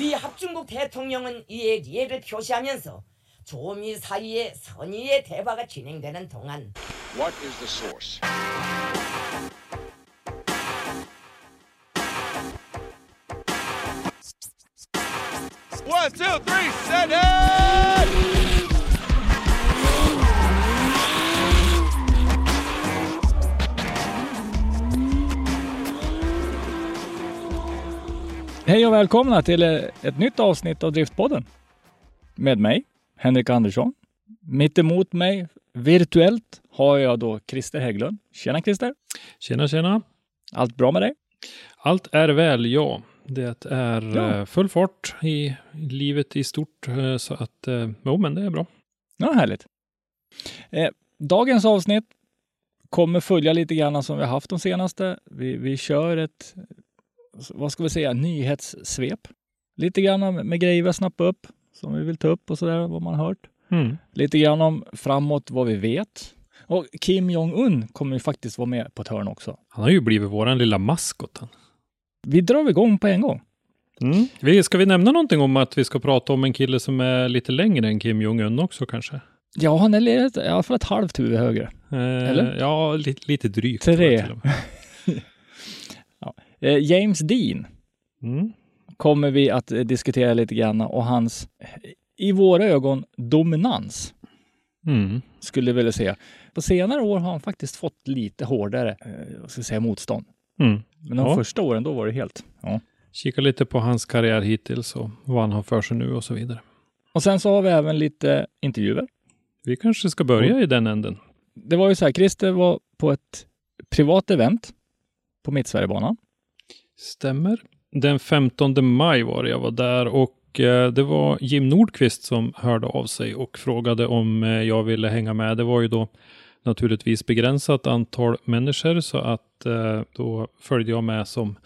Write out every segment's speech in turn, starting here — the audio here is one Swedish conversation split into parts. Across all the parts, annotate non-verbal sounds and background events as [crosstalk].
미 합중국 대통령은 이에 예를 표시하면서 조미 사이에 선의의 대화가 진행되는 동안 What is the source? One, two, three, set it! Hej och välkomna till eh, ett nytt avsnitt av Driftpodden. Med mig, Henrik Andersson. Mitt emot mig, virtuellt, har jag då Christer Hägglund. Tjena Christer! Tjena, tjena. Allt bra med dig? Allt är väl, ja. Det är Ja. eh, full fart i livet i stort, eh, så att, jo, men det är bra. Ja, härligt. Dagens avsnitt kommer följa lite grann som vi har haft de senaste. Vi, vi kör ett, vad ska vi säga, nyhetssvep. Lite grann med, grejer vi har snappat upp, som vi vill ta upp och sådär, vad man har hört. Mm. Lite grann om framåt vad vi vet. Och Kim Jong-Un kommer ju faktiskt vara med på ett hörn också. Han har ju blivit våran lilla maskot. Vi drar igång på en gång. Vi, ska vi nämna någonting om att vi ska prata om en kille som är lite längre än Kim Jong-Un också kanske? Ja, han är i alla fall ett halvt huvud högre. Eh, Eller? Ja, lite, lite drygt. Tre. [laughs] tror jag till och med. Eh, James Dean Mm. kommer vi att eh, diskutera lite grann och hans, eh, i våra ögon, dominans Mm. skulle jag vilja säga. På senare år har han faktiskt fått lite hårdare, eh, vad ska jag säga, motstånd. Mm. Men de Ja. första åren, då var det helt. Ja. Kika lite på hans karriär hittills och vad han har för sig nu och så vidare. Och sen så har vi även lite intervjuer. Vi kanske ska börja i den änden. Det var ju så här, Christer var på ett privat event på Mittsverigebanan. Stämmer. Den 15 maj var det jag var där och eh, det var Jim Nordqvist som hörde av sig och frågade om eh, jag ville hänga med. Det var ju då naturligtvis begränsat antal människor så att eh, då följde jag med som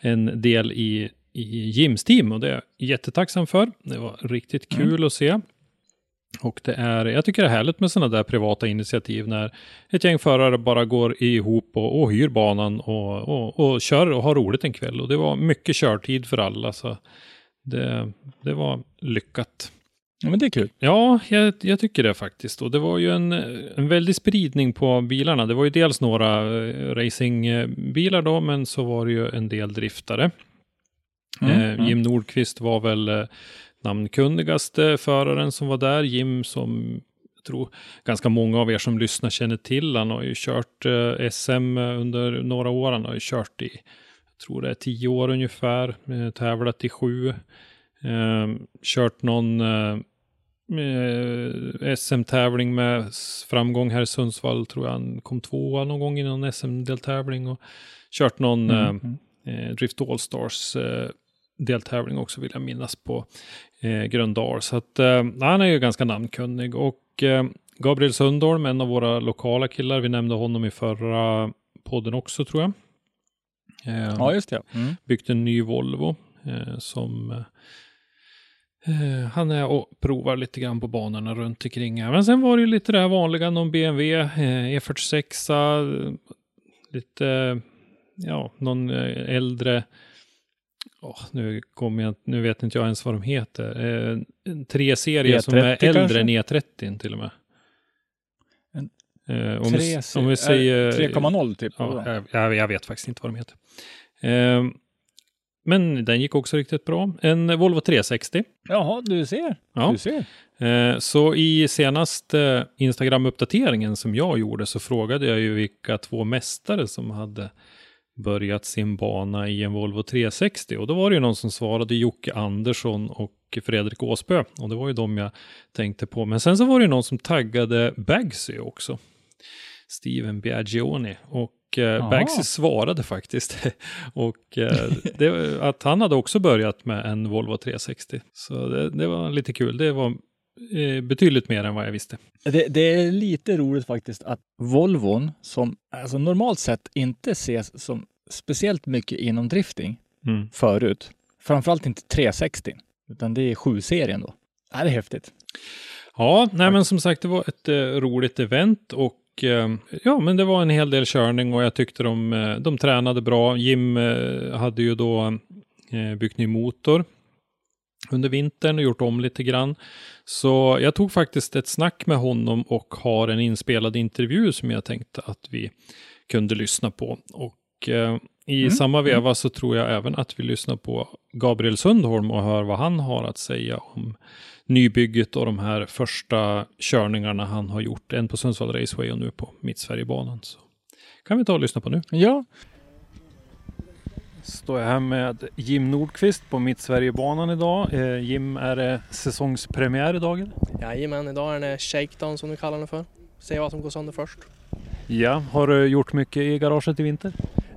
en del i, i Jims team och det är jag jättetacksam för. Det var riktigt kul att se. Och det är, jag tycker det är härligt med sådana där privata initiativ när ett gäng förare bara går ihop och, och hyr banan och, och, och kör och har roligt en kväll. Och det var mycket körtid för alla, så det, det var lyckat. Ja, men det är kul. Ja, jag, jag tycker det faktiskt. Och det var ju en, en väldig spridning på bilarna. Det var ju dels några eh, racingbilar då, men så var det ju en del driftare. Mm, Eh, Jim Nordqvist var väl eh, namnkunnigaste föraren som var där. Jim som jag tror ganska många av er som lyssnar känner till. Han har ju kört eh, SM under några år. Han har ju kört i, jag tror det är tio år ungefär. Eh, tävlat i sju. Eh, kört någon SM-tävling med framgång här i Sundsvall. Tror jag han kom tvåa någon gång i någon SM-deltävling. Och kört någon Mm. eh, Drift Allstars eh, deltävling också vill jag minnas på eh, Gröndal. Så att eh, han är ju ganska namnkunnig. Och eh, Gabriel Sundholm, en av våra lokala killar, vi nämnde honom i förra podden också tror jag. Eh, Ja, just det. Mm. byggt en ny Volvo eh, som eh, han är och provar lite grann på banorna runt omkring. Men sen var det ju lite det här vanliga, någon BMW, eh, E46, eh, lite, ja, någon eh, äldre, åh, nu, kommer jag, nu vet inte jag ens vad de heter, eh, en 3-serie som är E30 äldre kanske? än E30 till och med. En Eh, om, vi, Tre- om vi säger... eh, 3,0 typ. Ja, jag, jag, vet faktiskt inte vad de heter. Ehm, men den gick också riktigt bra. En Volvo 360. Jaha, du ser. Ja. Du ser. Eh, Så i senaste Instagram-uppdateringen som jag gjorde så frågade jag ju vilka två mästare som hade börjat sin bana i en Volvo 360 och då var det ju någon som svarade Jocke Andersson och Fredrik Åsbö och det var ju de jag tänkte på. Men sen så var det ju någon som taggade Bagsy också. Steven Biagioni och eh. Bagsy svarade faktiskt [laughs] och eh, det, att han hade också börjat med en Volvo 360. Så det, det var lite kul. Det var eh, betydligt mer än vad jag visste. Det, det är lite roligt faktiskt att Volvon, som alltså normalt sett inte ses som speciellt mycket inom drifting Mm. förut, framförallt inte 360, utan det är 7-serien då. Det är häftigt. Ja, nej men som sagt det var ett eh, roligt event och eh, ja, men det var en hel del körning och jag tyckte de, eh, de tränade bra. Jim eh, hade ju då byggt ny motor under vintern och gjort om lite grann. Så jag tog faktiskt ett snack med honom och har en inspelad intervju som jag tänkte att vi kunde lyssna på. Och eh, i samma veva så tror jag även att vi lyssnar på Gabriel Sundholm och hör vad han har att säga om nybygget och de här första körningarna han har gjort. En på Sundsvall Raceway och nu på Mittsverigebanan. Så kan vi ta och lyssna på nu. Ja, Står jag här med Jim Nordqvist på Mittsverigebanan idag. Eh, Jim, är det säsongspremiär idag? eller? Jajamän, idag är det shakedown som du kallar det för. Se vad som går sönder först. Ja, har du gjort mycket i garaget i vinter?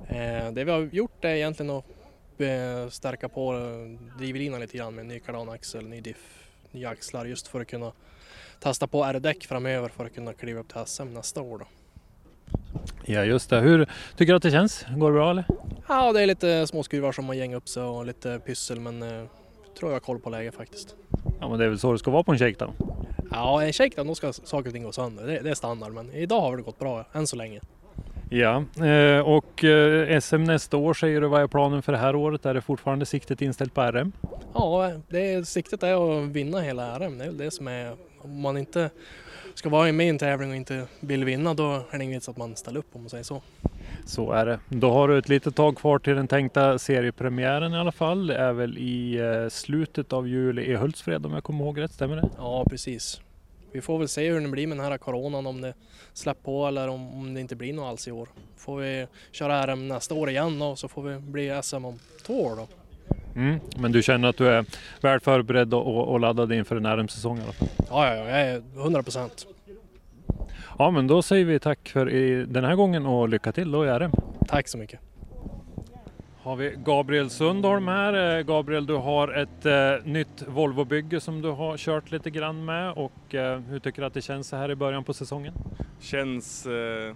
Eh, det vi har gjort är egentligen att eh, stärka på eh, drivlinan lite grann med ny kardanaxel, ny diff, nya axlar just för att kunna testa på R-däck framöver för att kunna kliva upp till SM nästa år. Då. Ja, just det. Hur tycker du att det känns? Går det bra eller? Ja, det är lite småskruvar som har gängat upp sig och lite pyssel men eh, tror jag har koll på läget faktiskt. Ja, men det är väl så det ska vara på en shakedown. Ja, en shakedown då ska saker och ting gå sönder. Det, det är standard men idag har det gått bra än så länge. Ja, eh, och eh, SM nästa år säger du, vad är planen för det här året? Är det fortfarande siktet inställt på RM? Ja, det är, siktet är att vinna hela RM. Det är det som är... Om man inte ska vara med i en tävling och inte vill vinna då är det ingen vits att man ställer upp om man säger så. Så är det. Då har du ett litet tag kvar till den tänkta seriepremiären i alla fall. Det är väl i eh, slutet av juli i Hultsfred om jag kommer ihåg rätt, stämmer det? Ja, precis. Vi får väl se hur det blir med den här coronan, om det släpper på eller om, om det inte blir något alls i år. Får vi köra RM nästa år igen och så får vi bli SM om två år då. Mm. Men du känner att du är väl förberedd och, och laddad inför en RM-säsong i alla fall? Ja, ja, ja, jag är 100 procent. Ja, men då säger vi tack för i den här gången och lycka till då i RM. Tack så mycket. Har vi Gabriel Sundholm här. Eh, Gabriel, du har ett eh, nytt Volvo-bygge som du har kört lite grann med och eh, hur tycker du att det känns så här i början på säsongen? Känns eh,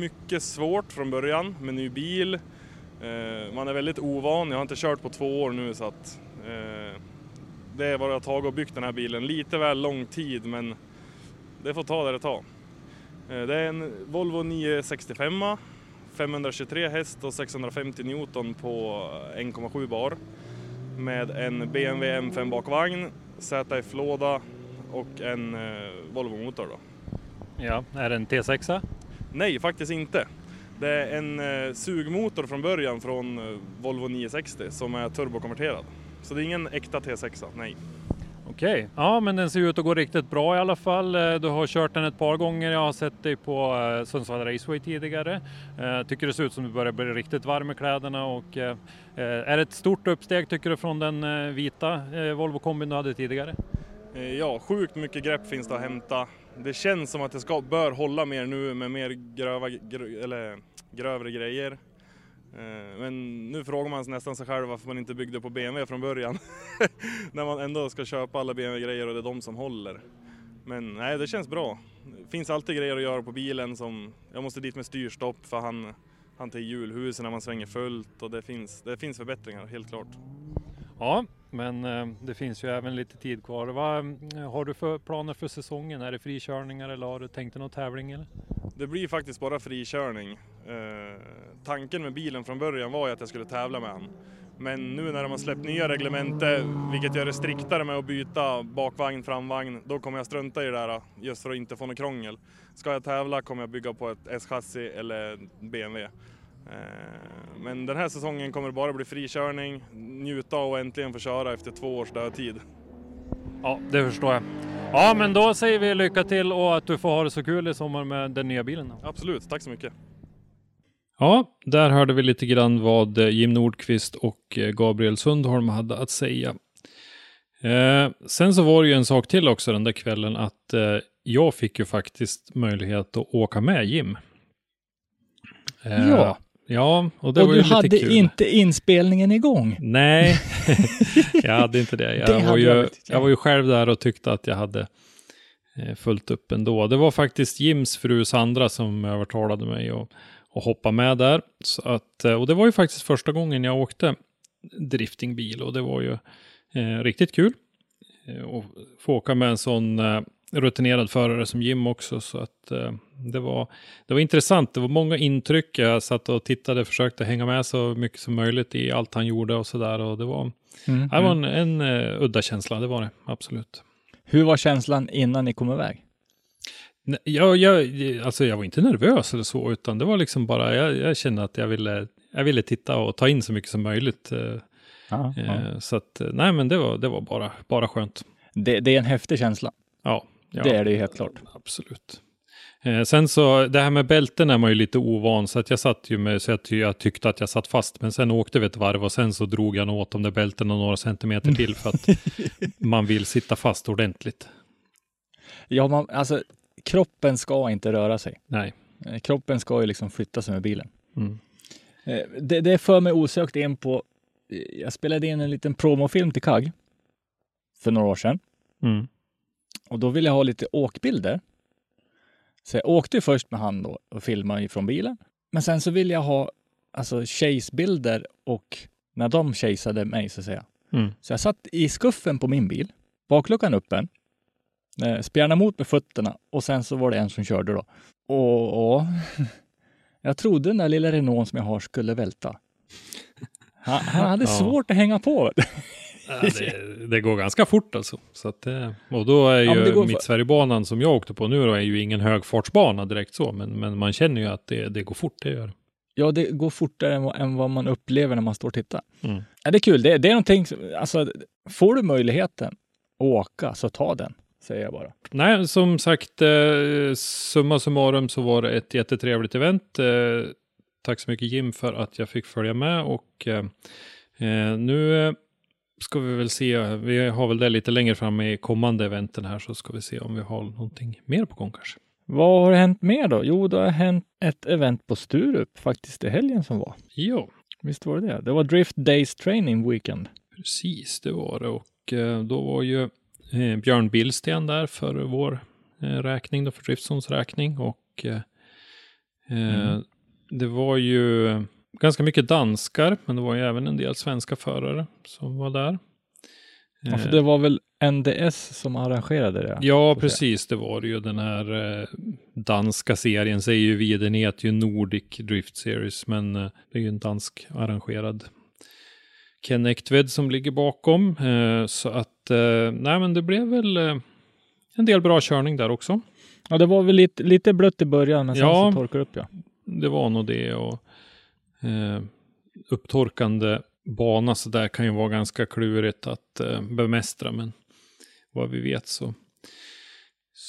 mycket svårt från början med ny bil. Eh, man är väldigt ovan, jag har inte kört på två år nu så att eh, det är vad det har tagit och byggt den här bilen. Lite väl lång tid men det får ta det det tar. Eh, det är en Volvo 965 523 häst och 650 Newton på 1,7 bar med en BMW M5 bakvagn, ZF-låda och en eh, Volvo-motor. Då. Ja, är det en T6? Nej, faktiskt inte. Det är en eh, sugmotor från början från eh, Volvo 960 som är turbokonverterad. Så det är ingen äkta T6, nej. Okej, ja men den ser ut att gå riktigt bra i alla fall. Eh, du har kört den ett par gånger. Jag har sett dig på eh, Sundsvall Raceway tidigare. Eh, Tycker det ser ut som du börjar bli riktigt varm i kläderna och eh, eh, är det ett stort uppsteg tycker du från den eh, vita eh, Volvo kombin du hade tidigare? Eh, ja, sjukt mycket grepp finns det att hämta. Det känns som att det ska, bör hålla mer nu med mer gröva, grö, eller, grövre grejer. Eh, Men nu frågar man nästan sig själv varför man inte byggde på BMW från början. [laughs] När man ändå ska köpa alla BMW-grejer och det är de som håller. Men nej, det känns bra. Det finns alltid grejer att göra på bilen som, jag måste dit med styrstopp för han, han till hjulhusen när man svänger fullt och det finns, det finns förbättringar, helt klart. Ja, men eh, det finns ju även lite tid kvar. Vad eh, har du för planer för säsongen? Är det frikörningar eller har du tänkt dig någon tävling? Eller? Det blir faktiskt bara frikörning. Eh, tanken med bilen från början var ju att jag skulle tävla med han. Men nu när de har släppt nya reglemente, vilket gör det striktare med att byta bakvagn, framvagn, då kommer jag strunta i det där just för att inte få något krångel. Ska jag tävla kommer jag bygga på ett S-chassi eller BMW. Eh, Men den här säsongen kommer det bara bli frikörning, njuta och äntligen få köra efter två års dödtid. Ja, det förstår jag. Ja, men då säger vi lycka till och att du får ha det så kul i sommar med den nya bilen. Absolut, tack så mycket. Ja, där hörde vi lite grann vad eh, Jim Nordqvist och eh, Gabriel Sundholm hade att säga. Eh, sen så var det ju en sak till också den där kvällen att eh, jag fick ju faktiskt möjlighet att åka med Jim. Eh, Ja. Ja, och det och var du ju lite hade kul. inte inspelningen igång. Nej, [laughs] [laughs] jag hade inte det. Jag, Det var hade ju, jag var ju själv där och tyckte att jag hade eh, fullt upp ändå. Det var faktiskt Jims fru Sandra som övertalade mig att, att hoppa med där. Så att, eh, och det var ju faktiskt första gången jag åkte driftingbil och det var ju eh, riktigt kul. Eh, och få åka med en sån eh, rutinerad förare som Jim också. Så att eh, det, var, det var intressant. Det var många intryck. Jag satt och tittade, försökte hänga med så mycket som möjligt i allt han gjorde och sådär. Och det var, Mm. det var en, en eh, udda känsla, det var det absolut. Hur var känslan innan ni kom iväg? Jag, jag, alltså jag var inte nervös eller så, utan det var liksom bara, jag, jag kände att jag ville, jag ville titta och ta in så mycket som möjligt. eh, Ja, ja. eh, Så att, eh, nej men det var, det var bara, bara skönt. Det, det är en häftig känsla. Ja, ja, Det är det ju helt klart. Absolut. Eh, sen så, det här med bälten är man ju lite ovan, så att jag satt ju med, så att jag tyckte att jag satt fast, men sen åkte vi ett varv och sen så drog jag åt de där bältena några centimeter till för att [laughs] man vill sitta fast ordentligt. Ja, man, alltså, kroppen ska inte röra sig. Nej. Eh, Kroppen ska ju liksom flytta sig med bilen. Mm. Eh, Det, det för mig osökt in på, eh, jag spelade in en liten promofilm till KAG för några år sedan. Mm. Och då ville jag ha lite åkbilder. Så jag åkte först med han då och filmade ifrån bilen. Men sen så ville jag ha alltså chase-bilder och när de chaseade mig så att säga. Mm. Så jag satt i skuffen på min bil, bakluckan öppen, eh, spjärnade emot med fötterna och sen så var det en som körde då. Och, och [laughs] jag trodde den där lilla Renault som jag har skulle välta. Han, han hade [laughs] Ja. svårt att hänga på. Ja, det, det går ganska fort alltså. Så att det, och då är Ja, ju går- Mittsverigebanan som jag åkte på nu då är ju ingen högfartsbana direkt så, men, men man känner ju att det, det går fort, det gör. Ja, det går fortare än, än vad man upplever när man står och tittar. Mm. Ja, det är kul. Det, det är någonting, som- alltså, får du möjligheten att åka så ta den, säger jag bara. Nej, som sagt, eh, summa summarum så var det ett jättetrevligt event. Eh, tack så mycket Jim för att jag fick följa med och eh, nu ska vi väl se, vi har väl det lite längre fram i kommande eventen här så ska vi se om vi har någonting mer på gång kanske. Vad har hänt mer då? Jo, det har hänt ett event på Sturup faktiskt i helgen som var. Jo, Visst var det det? Det var Drift Days Training Weekend. precis det var det och då var ju eh, Björn Billsten där för vår eh, räkning, då för Driftsons räkning och eh, eh, det var ju ganska mycket danskar, men det var ju även en del svenska förare som var där. Ja, för Eh, det var väl NDS som arrangerade det? Ja, precis. Det var det ju. Den här eh, danska serien säger ju vi, den heter ju Nordic Drift Series, men eh, det är ju en dansk arrangerad Ken Ektved som ligger bakom. Eh, så att, eh, nej men det blev väl eh, en del bra körning där också. Ja, det var väl lite, lite blött i början, men sen Ja. så det upp ja. Det var nog det och eh, upptorkande bana så där kan ju vara ganska klurigt att eh, bemästra, men vad vi vet så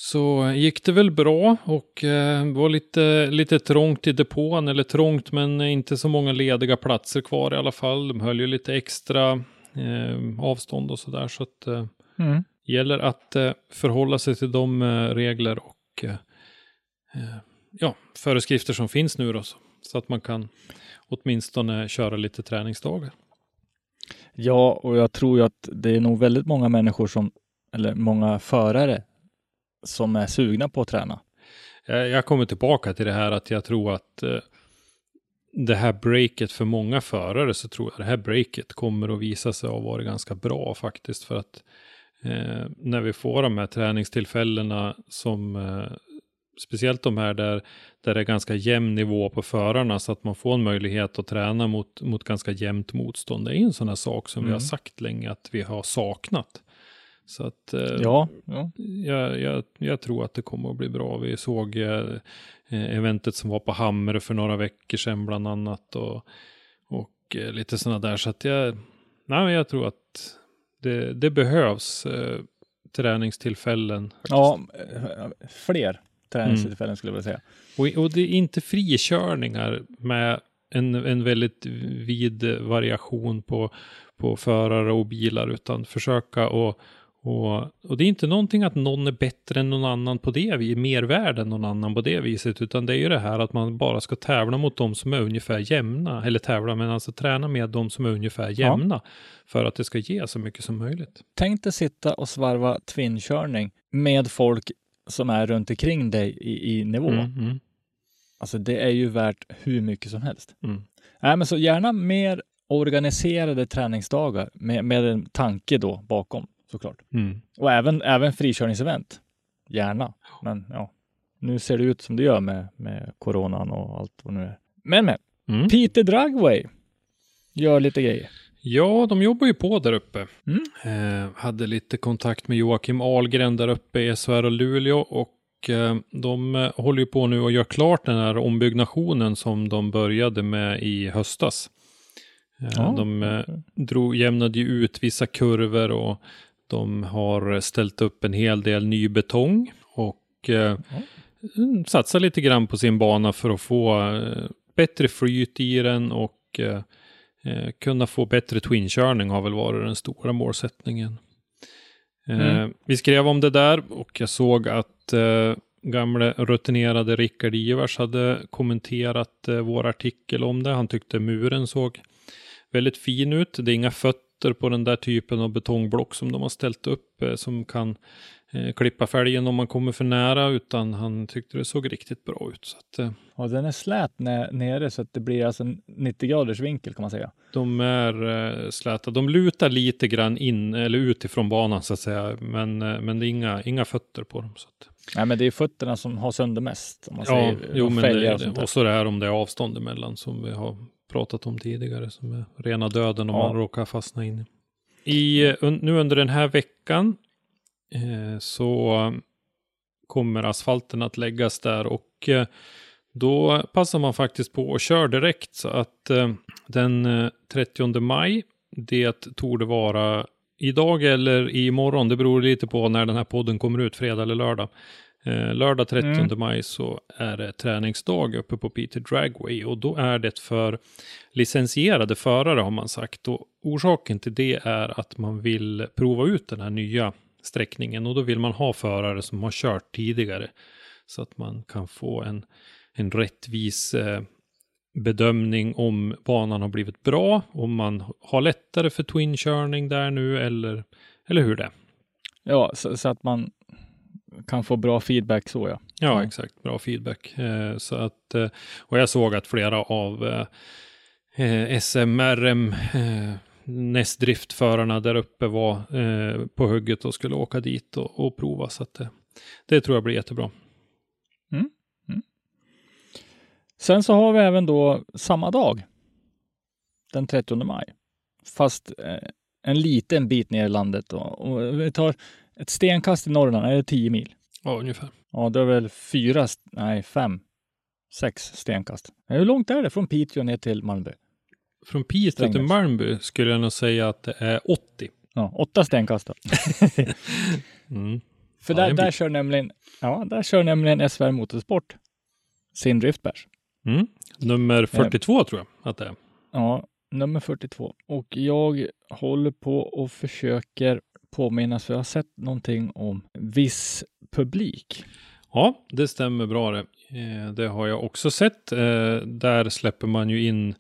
så gick det väl bra och eh, var lite, lite trångt i depån, eller trångt men inte så många lediga platser kvar i alla fall. De höll ju lite extra eh, avstånd och sådär så att eh, Mm. gäller att eh, förhålla sig till de eh, regler och eh, eh, ja, föreskrifter som finns nu då, så, så att man kan åtminstone köra lite träningsdagar. Ja, och jag tror ju att det är nog väldigt många människor som, eller många förare som är sugna på att träna. Jag, jag kommer tillbaka till det här att jag tror att eh, det här breaket för många förare så tror jag det här breaket kommer att visa sig ha varit ganska bra faktiskt för att eh, när vi får de här träningstillfällena som eh, speciellt de här där, där det är ganska jämn nivå på förarna så att man får en möjlighet att träna mot, mot ganska jämnt motstånd. Det är en sån här sak som vi Mm. har sagt länge att vi har saknat. Så att eh, Ja, ja. jag, jag, jag tror att det kommer att bli bra. Vi såg eh, eventet som var på Hamre för några veckor sedan bland annat och, och eh, lite sådana där. Så att jag, nej, jag tror att det, det behövs eh, träningstillfällen. faktiskt. ja eh, fler träningstillfällen skulle jag vilja säga. Och, och det är inte frikörningar med en, en väldigt vid variation på, på förare och bilar, utan försöka och, och, och det är inte någonting att någon är bättre än någon annan på det viset, mervärde än någon annan på det viset, utan det är ju det här att man bara ska tävla mot de som är ungefär jämna, eller tävla, men alltså träna med de som är ungefär jämna, för att det ska ge så mycket som möjligt. Tänk dig sitta och svarva twinkörning med folk som är runt omkring dig i, i nivå. Mm, mm, Alltså det är ju värt hur mycket som helst. mm. Nej, men så gärna mer organiserade träningsdagar med, med en tanke då bakom såklart. Mm. Och även, även frikörningsevent. Gärna. Men ja, nu ser det ut som det gör med, med coronan och allt vad nu är. Men men, Mm. Peter Dragway gör lite grejer. Ja, de jobbar ju på där uppe. Mm. Eh, hade lite kontakt med Joakim Ahlgren där uppe i SHR och Luleå och eh, de eh, håller ju på nu och gör klart den här ombyggnationen som de började med i höstas. Eh, de eh, drog, jämnade ju ut vissa kurvor och de har ställt upp en hel del ny betong och eh, mm, satsar lite grann på sin bana för att få eh, bättre flyt i den och eh, eh, kunna få bättre twinkörning har väl varit den stora målsättningen. Eh, Mm. Vi skrev om det där och jag såg att eh, gamle rutinerade Rickard Ivars hade kommenterat vår artikel om det. Han tyckte muren såg väldigt fin ut. Det är inga fötter på den där typen av betongblock som de har ställt upp eh, som kan eh, klippa fälgen om man kommer för nära, utan han tyckte det såg riktigt bra ut. Så att, eh, Ja, den är slät nere så att det blir alltså en 90 graders vinkel kan man säga. de är släta. De lutar lite grann in eller utifrån banan så att säga, men, men det är inga, inga fötter på dem. Så att, Nej, men det är fötterna som har sönder mest. Om man ja, säger, jo, och men det, och så det här om det är avstånd emellan som vi har pratat om tidigare, som är rena döden om Ja. man råkar fastna in i. Eh, un, nu under den här veckan eh, så kommer asfalten att läggas där och eh, då passar man faktiskt på att köra direkt så att eh, den eh, 30 maj, det torde vara idag eller imorgon, det beror lite på när den här podden kommer ut, fredag eller lördag. Eh, lördag 30 Mm. maj så är det träningsdag uppe på Peter Dragway och då är det för licensierade förare har man sagt. Och orsaken till det är att man vill prova ut den här nya sträckningen och då vill man ha förare som har kört tidigare så att man kan få en, en rättvis eh, bedömning om banan har blivit bra, om man har lättare för twinkörning där nu eller, eller hur det är. Ja, så, så att man kan få bra feedback så ja. Ja, exakt. Bra feedback. Eh, så att, eh, och jag såg att flera av eh, eh, SMRM eh, nästdriftförarna där uppe var på hugget och skulle åka dit och, och prova. Så att, det tror jag blir jättebra. Sen så har vi även då samma dag, den 30 maj, fast en liten bit ner i landet. Då. Och vi tar ett stenkast i Norrland, är det 10 mil? Ja, ungefär. Ja, det är väl fyra, nej fem, sex stenkast. Hur långt är det från Piteå ner till Malmö? Från Piteå till. Malmby skulle jag nog säga att det är 80. Ja, åtta stenkast. då. [laughs] Mm. För där, där, kör nämligen, ja, där kör nämligen SVR Motorsport sin driftbärs. Mm. Nummer 42 tror jag att det är. Ja, nummer 42. Och jag håller på och försöker påminnas, för jag har sett någonting om viss publik. Ja, det stämmer bra det. Eh, det har jag också sett. Eh, där släpper man ju in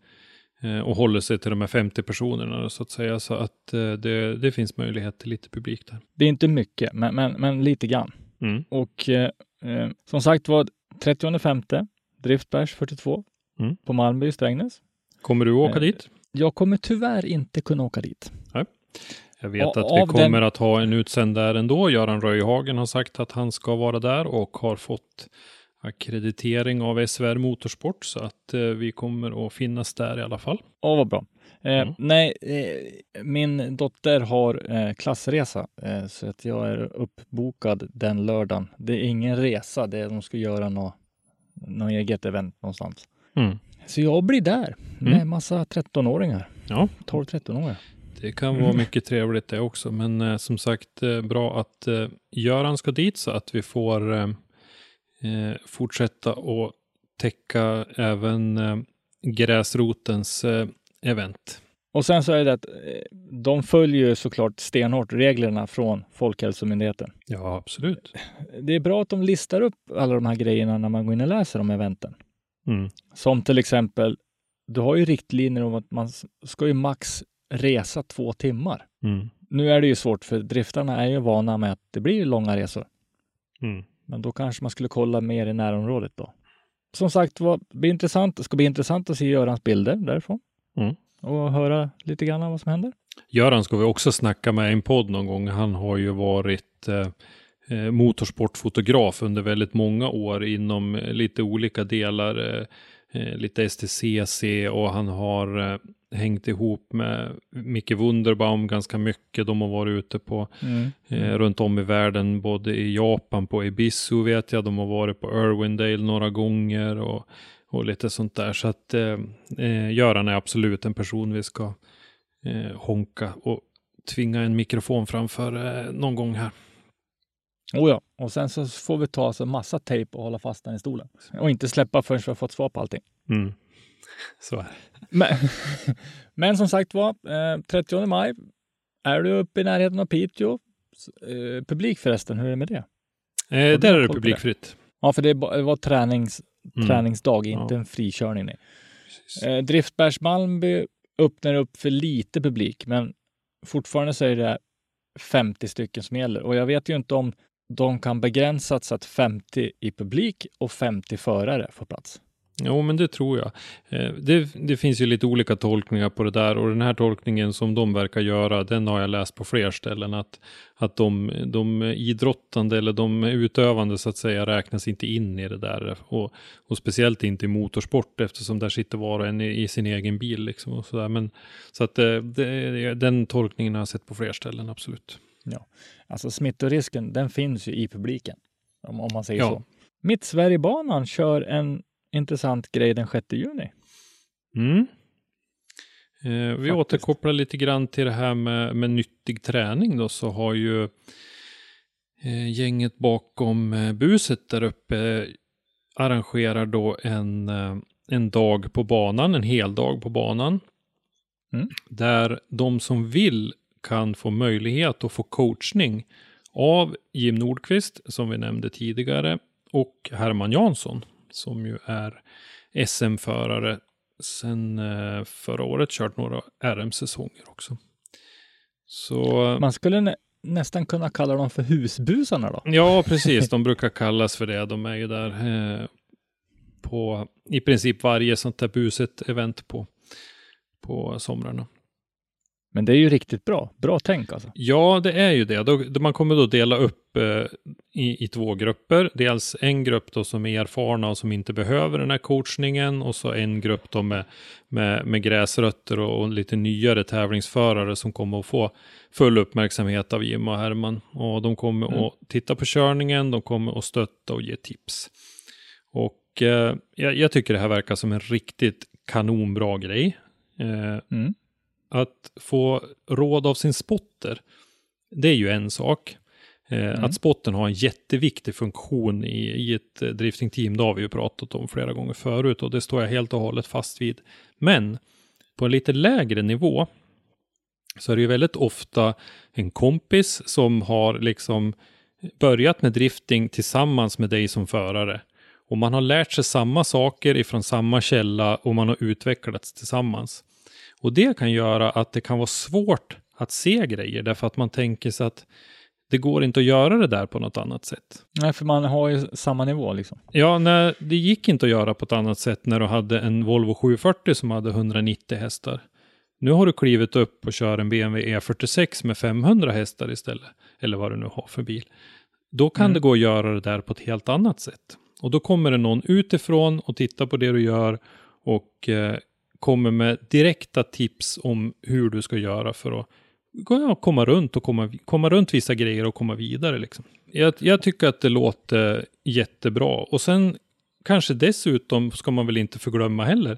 eh, och håller sig till de här 50 personerna så att säga. Så att det, det finns möjlighet till lite publik där. Det är inte mycket, men, men, men lite grann. Mm. Och eh, som sagt var, 30.5. Driftbärs 42 Mm. på Malmö i Strängnäs. Kommer du åka Eh, dit? Jag kommer tyvärr inte kunna åka dit. Jag vet att vi kommer den- att ha en utsänd där ändå. Göran Röjhagen har sagt att han ska vara där och har fått akkreditering av SVR Motorsport så att eh, vi kommer att finnas där i alla fall. Åh, vad bra. Eh, Mm. Nej, eh, min dotter har eh, klassresa eh, så att jag är uppbokad den lördagen. Det är ingen resa, det är de ska göra något, något eget event någonstans. Mm. Så jag blir där med Mm. massa 13-åringar. Ja, 12-13-åringar. Det kan vara mycket trevligt det också. Men eh, som sagt, eh, bra att eh, Göran ska dit så att vi får eh, eh, fortsätta och täcka även eh, gräsrotens eh, event. Och sen så är det att de följer ju såklart stenhårt reglerna från Folkhälsomyndigheten. Ja, absolut. Det är bra att de listar upp alla de här grejerna när man går in och läser om eventen. Mm. Som till exempel, du har ju riktlinjer om att man ska ju max resa två timmar. Mm. Nu är det ju svårt för driftarna är ju vana med att det blir långa resor. Mm. Men då kanske man skulle kolla mer i närområdet då. Som sagt, vad blir intressant. Det ska bli intressant att se Görans bilder därifrån. Mm. Och höra lite grann vad som händer. Göran ska vi också snacka med i en podd någon gång. Han har ju varit eh, eh, motorsportfotograf under väldigt många år inom eh, lite olika delar. Eh, eh, lite STCC och han har hängt ihop med Micke Wunderbaum ganska mycket. De har varit ute på eh, runt om i världen, både i Japan på Ibisu vet jag. De har varit på Irwindale några gånger och, och lite sånt där. Så att eh, eh, Göran är absolut en person vi ska eh, honka och tvinga en mikrofon framför eh, någon gång här. Oh ja, och sen så får vi ta alltså massa tejp och hålla fast den i stolen. Och inte släppa förrän vi har fått svar på allting. Mm. [laughs] Så är det. Men, [laughs] men som sagt var, eh, 30 maj är du uppe i närheten av Piteå. Eh, publik förresten, hur är det med det? Eh, där är det publikfritt. Ja, för det, var tränings, Mm. träningsdag, inte Ja. en frikörning. Nej. Eh, Driftbergs Malmby öppnar upp för lite publik, men fortfarande så är det 50 stycken som gäller. Och jag vet ju inte om de kan begränsas så att 50 i publik och 50 förare får plats. Jo, men det tror jag. Eh, det, det finns ju lite olika tolkningar på det där och den här tolkningen som de verkar göra, den har jag läst på fler ställen. Att, att de, de idrottande eller de utövande så att säga räknas inte in i det där. Och, och speciellt inte i motorsport eftersom där sitter var och en i, i sin egen bil. Liksom och så där. Men, så att eh, det, den tolkningen har jag sett på fler ställen, absolut. Alltså smittorisken, den finns ju i publiken. Om, om man säger Ja. så. Mitt Sverigebanan kör en intressant grej den 6 juni. Mm. Eh, vi Faktiskt. återkopplar lite grann till det här med, med nyttig träning då så har ju eh, gänget bakom eh, buset där uppe eh, arrangerar då en, eh, en dag på banan, en hel dag på banan. Mm. Där de som vill kan få möjlighet att få coachning av Jim Nordqvist som vi nämnde tidigare och Herman Jansson som ju är SM-förare sen eh, förra året, kört några RM-säsonger också. Så Man skulle nä nästan kunna kalla dem för husbusarna då. ja, [laughs] precis, de brukar kallas för det. De är ju där eh, på i princip varje sånt där buset event på, på somrarna. Men det är ju riktigt bra. Bra tänk alltså. Ja, det är ju det. Då, man kommer då dela upp eh, i, i två grupper. Dels en grupp då som är erfarna och som inte behöver den här coachningen och så en grupp då med, med, med gräsrötter och, och lite nyare tävlingsförare som kommer att få full uppmärksamhet av Jim och Herman. Och de kommer Mm. att titta på körningen, de kommer att stötta och ge tips. Och eh, jag, jag tycker det här verkar som en riktigt kanonbra grej. Eh, Mm. Att få råd av sin spotter, det är ju en sak. Eh, Mm. Att spotten har en jätteviktig funktion i, i ett eh, driftingteam, det har vi ju pratat om flera gånger förut och det står jag helt och hållet fast vid. Men på en lite lägre nivå så är det ju väldigt ofta en kompis som har liksom börjat med drifting tillsammans med dig som förare. Och man har lärt sig samma saker ifrån samma källa och man har utvecklats tillsammans. Och det kan göra att det kan vara svårt att se grejer därför att man tänker sig att det går inte att göra det där på något annat sätt. Nej, för man har ju samma nivå liksom. Ja, nej, det gick inte att göra på ett annat sätt när du hade en Volvo 740 som hade 190 hästar. Nu har du klivit upp och kör en BMW E46 med 500 hästar istället. Eller vad du nu har för bil. Då kan Mm. det gå att göra det där på ett helt annat sätt. Och då kommer det någon utifrån och tittar på det du gör och eh, kommer med direkta tips om hur du ska göra för att ja, komma runt och komma, komma runt vissa grejer och komma vidare. Liksom. Jag, jag tycker att det låter jättebra. Och sen kanske dessutom ska man väl inte förglömma heller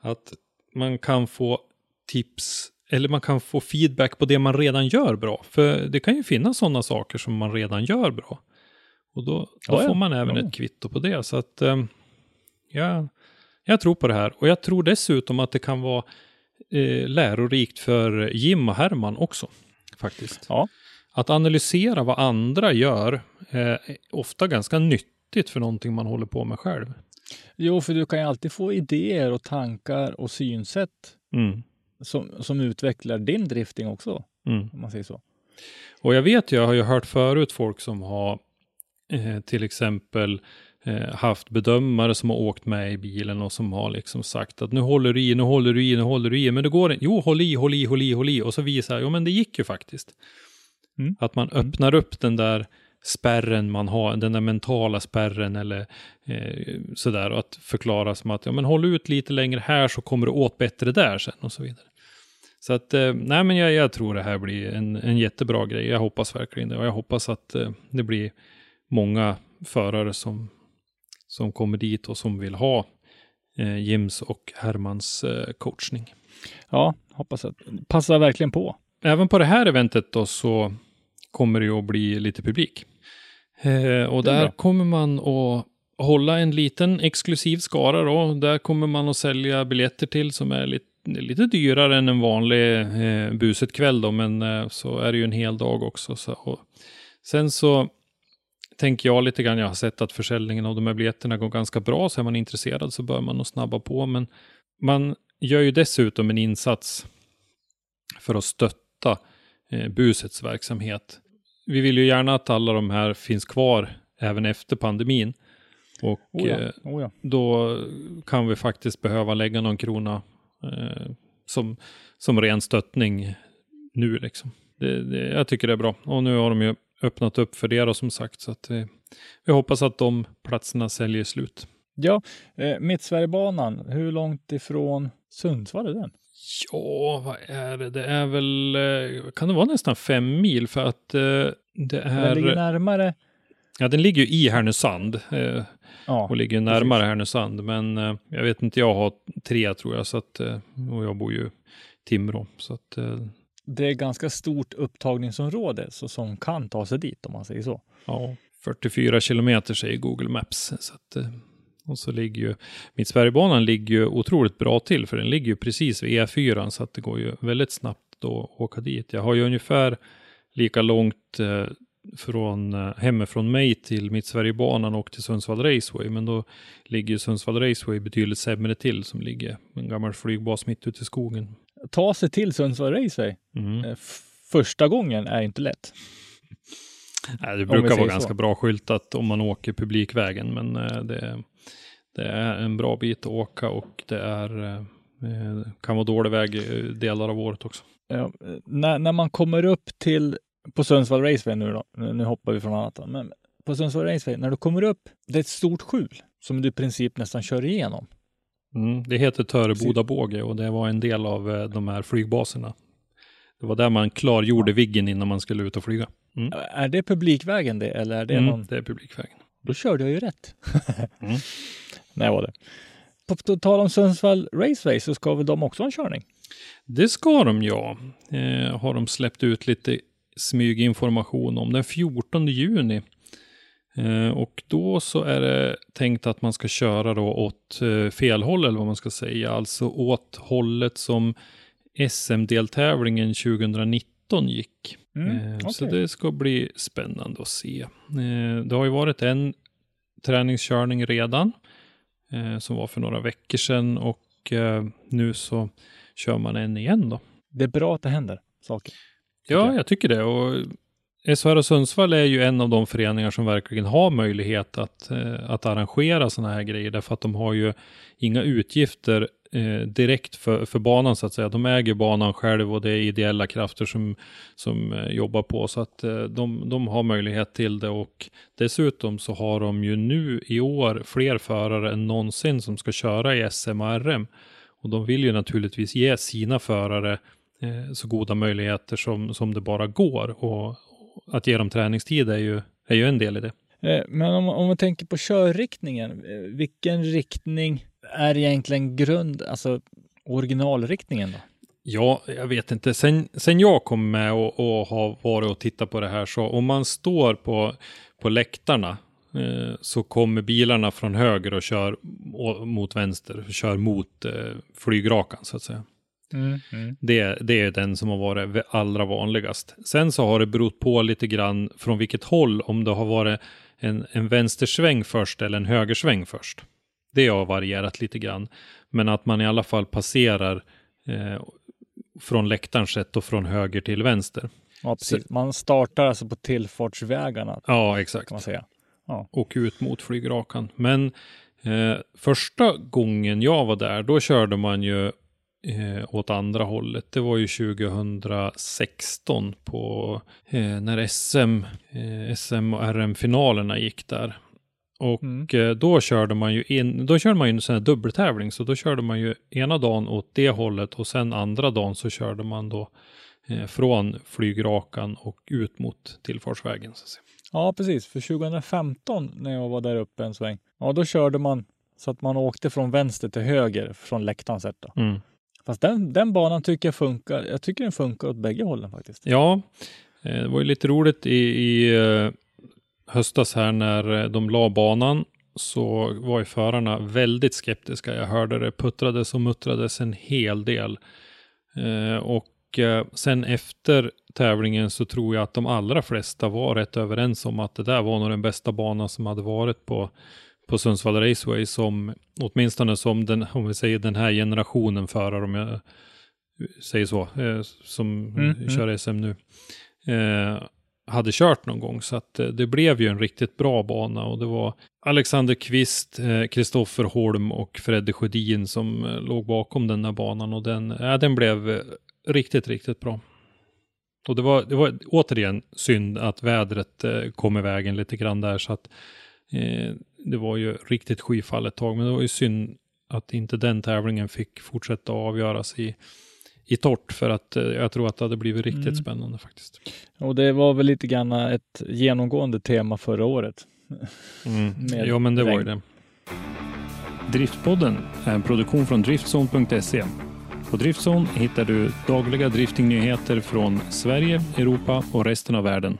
att man kan få tips eller man kan få feedback på det man redan gör bra. För det kan ju finnas sådana saker som man redan gör bra. Och då, då Ja, får man även Ja. ett kvitto på det. Så att eh, ja, jag tror på det här. Och jag tror dessutom att det kan vara eh, lärorikt för Jim och Herman också. Faktiskt. Ja. Att analysera vad andra gör eh, är ofta ganska nyttigt för någonting man håller på med själv. Jo, för du kan ju alltid få idéer och tankar och synsätt Mm. som, som utvecklar din drifting också, Mm. om man säger så. Och jag vet jag har ju hört förut folk som har eh, till exempel eh, haft bedömare som har åkt med i bilen och som har liksom sagt att nu håller du i, nu håller du i, nu håller du i, men det går inte. Jo, håll i, håll i, håll i, håll i. Och så visar jag, jo men det gick ju faktiskt. Mm. Att man öppnar upp den där spärren man har, den där mentala spärren eller eh, sådär. Och att förklara som att, ja men håll ut lite längre här så kommer du åt bättre där sen och så vidare. Så att, eh, nej men jag, jag tror det här blir en, en jättebra grej. Jag hoppas verkligen det. Och jag hoppas att eh, det blir många förare som, som kommer dit och som vill ha eh, Jims och Hermans eh, coachning. Ja, hoppas att passar verkligen på. Även på det här eventet då så kommer det ju att bli lite publik. Eh, och där bra. kommer man att hålla en liten exklusiv skara då. Där kommer man att sälja biljetter till som är lite, lite dyrare än en vanlig eh, buset kväll då. Men eh, så är det ju en hel dag också. Så, och sen så tänker jag lite grann, jag har sett att försäljningen av de här biljetterna går ganska bra. Så är man intresserad så bör man nog snabba på. Men man gör ju dessutom en insats för att stötta eh, busets verksamhet. Vi vill ju gärna att alla de här finns kvar även efter pandemin. Och Oh ja, eh, oh ja. då kan vi faktiskt behöva lägga någon krona eh, som, som ren stöttning nu liksom. Det, det, jag tycker det är bra. Och nu har de ju öppnat upp för det då som sagt. Så att vi, vi hoppas att de platserna säljer slut. Ja, eh, Mittsverigebanan, hur långt ifrån Sundsvall är den? Ja, vad är det? Det är väl, eh, kan det vara nästan fem mil för att eh, det Den ligger är... närmare. Ja, den ligger ju i Härnösand eh, Ja, och ligger närmare Härnösand. Men eh, jag vet inte, jag har tre tror jag, så att, eh, och jag bor ju i Timrå. Så att, eh, det är ganska stort upptagningsområde så som kan ta sig dit om man säger så. ja, 44 kilometer säger Google Maps. Så att, eh, och så ligger ju, Mittsverigebanan ligger ju otroligt bra till, för den ligger ju precis vid E4, så att det går ju väldigt snabbt att åka dit. Jag har ju ungefär lika långt eh, från eh, hemifrån mig till Mittsverigebanan och till Sundsvall Raceway, men då ligger ju Sundsvall Raceway betydligt sämre till, som ligger en gammal flygbas mitt ute i skogen. Ta sig till Sundsvall Raceway Mm. eh, första gången är inte lätt. [laughs] Nej, det brukar vara så. ganska bra skyltat om man åker publikvägen, men eh, det, det är en bra bit att åka och det är, eh, kan vara dålig väg delar av året också. Ja, när, när man kommer upp till, på Sundsvall Raceway nu då, nu, nu hoppar vi från annat, då, men på Sundsvall Raceway, när du kommer upp, det är ett stort skjul som du i princip nästan kör igenom. Mm, det heter Töreboda båge och det var en del av eh, de här flygbaserna. Det var där man klargjorde Viggen innan man skulle ut och flyga. Mm. Är det publikvägen det eller är det Mm, någon? det är publikvägen. Då körde jag ju rätt. [laughs] Mm. Nej, var det. På på tal om Sundsvall Raceway så ska väl de också ha en körning? Det ska de ja. Eh, har de släppt ut lite smyginformation om den 14 juni. Eh, och då så är det tänkt att man ska köra då åt eh, fel håll eller vad man ska säga. Alltså åt hållet som SM-deltävlingen 2019 gick. Mm, Eh, Så det ska bli spännande att se. Det har ju varit en träningskörning redan. Som var för några veckor sedan och nu så kör man en igen då. Det är bra att det händer saker. Ja, jag. jag tycker det. Och SHR Sundsvall är ju en av de föreningar som verkligen har möjlighet att, eh, att arrangera sådana här grejer. Därför att de har ju inga utgifter eh, direkt för, för banan så att säga. De äger banan själv och det är ideella krafter som, som eh, jobbar på. Så att eh, de, de har möjlighet till det och dessutom så har de ju nu i år fler förare än någonsin som ska köra i SM och RM. Och de vill ju naturligtvis ge sina förare eh, så goda möjligheter som, som det bara går. Och att ge dem träningstid är ju, är ju en del i det. Eh, Men om, om man tänker på körriktningen, eh, vilken riktning är egentligen grund, alltså originalriktningen då? Ja, jag vet inte. Sen, sen jag kom med och, och har varit och tittat på det här så om man står på, på läktarna eh, så kommer bilarna från höger och kör mot vänster, kör mot eh, flygrakan så att säga. Det, det är den som har varit allra vanligast. Sen så har det berott på lite grann från vilket håll, om det har varit en, en vänstersväng först eller en högersväng först. Det har varierat lite grann. Men att man i alla fall passerar eh, från läktarens sätt och från höger till vänster. Ja, precis. Man startar alltså på tillfartsvägarna Ja, exakt. man säga. och ut mot flygrakan. Men eh, första gången jag var där, då körde man ju eh, åt andra hållet. Det var ju 2016 på eh, när SM, eh, SM och RM-finalerna gick där. Och Mm. eh, då körde man ju in, då körde man ju en sån här dubbeltävling, så då körde man ju ena dagen åt det hållet och sen andra dagen så körde man då eh, från flygrakan och ut mot tillfartsvägen. Så att säga. Ja, precis. För 2015 när jag var där uppe en sväng, ja då körde man så att man åkte från vänster till höger från läktaren sett. Mm. Fast den, den banan tycker jag funkar. Jag tycker den funkar åt bägge hållen faktiskt. Ja, eh, det var ju lite roligt i, i eh, höstas här när eh, de la banan så var ju förarna väldigt skeptiska. Jag hörde det puttrades och muttrades en hel del. Och sen efter tävlingen så tror jag att de allra flesta var rätt överens om att det där var nog den bästa banan som hade varit på, på Sundsvall Raceway som åtminstone som den, om vi säger den här generationen förare om jag säger så, eh, som Mm, mm. kör SM nu, eh, hade kört någon gång. Så att eh, det blev ju en riktigt bra bana och det var Alexander Kvist, eh, Kristoffer Holm och Fredde Sjödin som eh, låg bakom den här banan och den, ja, den blev eh, riktigt, riktigt bra. Och det var, det var återigen synd att vädret eh, kom i vägen lite grann där så att eh, det var ju riktigt skyfall ett tag, men det var ju synd att inte den tävlingen fick fortsätta avgöras i, i torrt för att eh, jag tror att det hade blivit riktigt Mm. spännande faktiskt. Och det var väl lite grann ett genomgående tema förra året. Mm. [laughs] Ja, men det var ju regn. det. Driftpodden är en produktion från Driftzone.se. På Driftzone hittar du dagliga driftingnyheter från Sverige, Europa och resten av världen.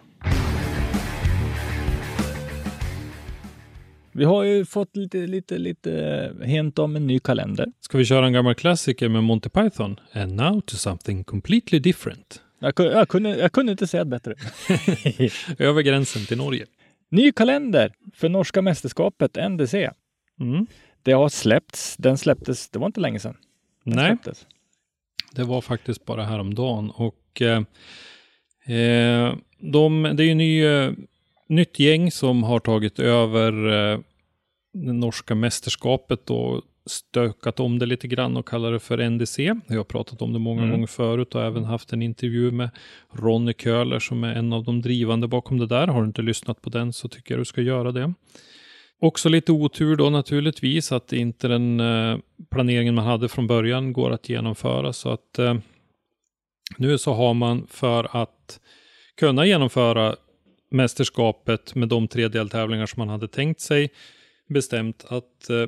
Vi har ju fått lite, lite, lite hint om en ny kalender. Ska vi köra en gammal klassiker med Monty Python? And now to something completely different. Jag, kunde- jag, kunde, jag kunde inte säga det bättre. [laughs] Över gränsen till Norge. Ny kalender för norska mästerskapet, NDC. Mm. Det har släppts. Den släpptes, det var inte länge sedan. Den Nej, släpptes. det var faktiskt bara häromdagen. Och eh, eh, de, det är ju ny, eh, nytt gäng som har tagit över eh, det norska mästerskapet och stökat om det lite grann och kallar det för NDC. Jag har pratat om det många Mm. gånger förut och även haft en intervju med Ronny Köhler som är en av de drivande bakom det där. Har du inte lyssnat på den så tycker jag du ska göra det. Också lite otur då naturligtvis att inte den eh, planeringen man hade från början går att genomföra. Så att eh, nu så har man för att kunna genomföra mästerskapet med de tre deltävlingar som man hade tänkt sig bestämt att eh,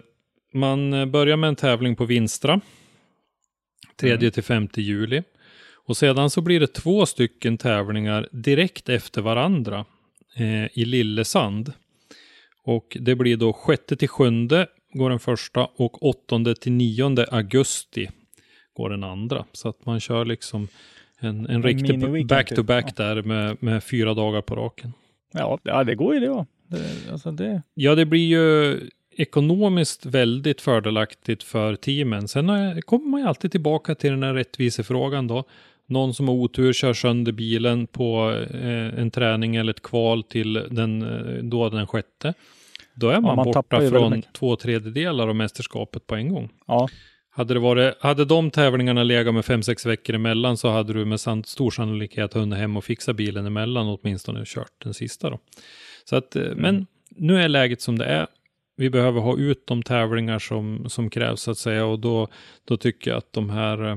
man eh, börjar med en tävling på Vinstra 3 till 5 juli. Och sedan så blir det två stycken tävlingar direkt efter varandra eh, i Lillesand. Och det blir då 6 till 7 går den första och 8 till 9 augusti går den andra. Så att man kör liksom en, en riktig back-to-back typ. där med, med fyra dagar på raken. Ja, ja, det går ju det. det, alltså det Ja, det blir ju ekonomiskt väldigt fördelaktigt för teamen. Sen kommer man ju alltid tillbaka till den här rättvisefrågan då. Någon som har otur kör sönder bilen på eh, en träning eller ett kval till den, eh, då den sjätte. Då är man, man tappar borta från två tredjedelar av mästerskapet på en gång. Ja. Hade, det varit, hade de tävlingarna legat med fem sex veckor emellan så hade du med stor sannolikhet hunnit hem och fixa bilen emellan åtminstone kört den sista då. Så att, eh, men nu är läget som det är. Vi behöver ha ut de tävlingar som, som krävs så att säga och då, då tycker jag att de här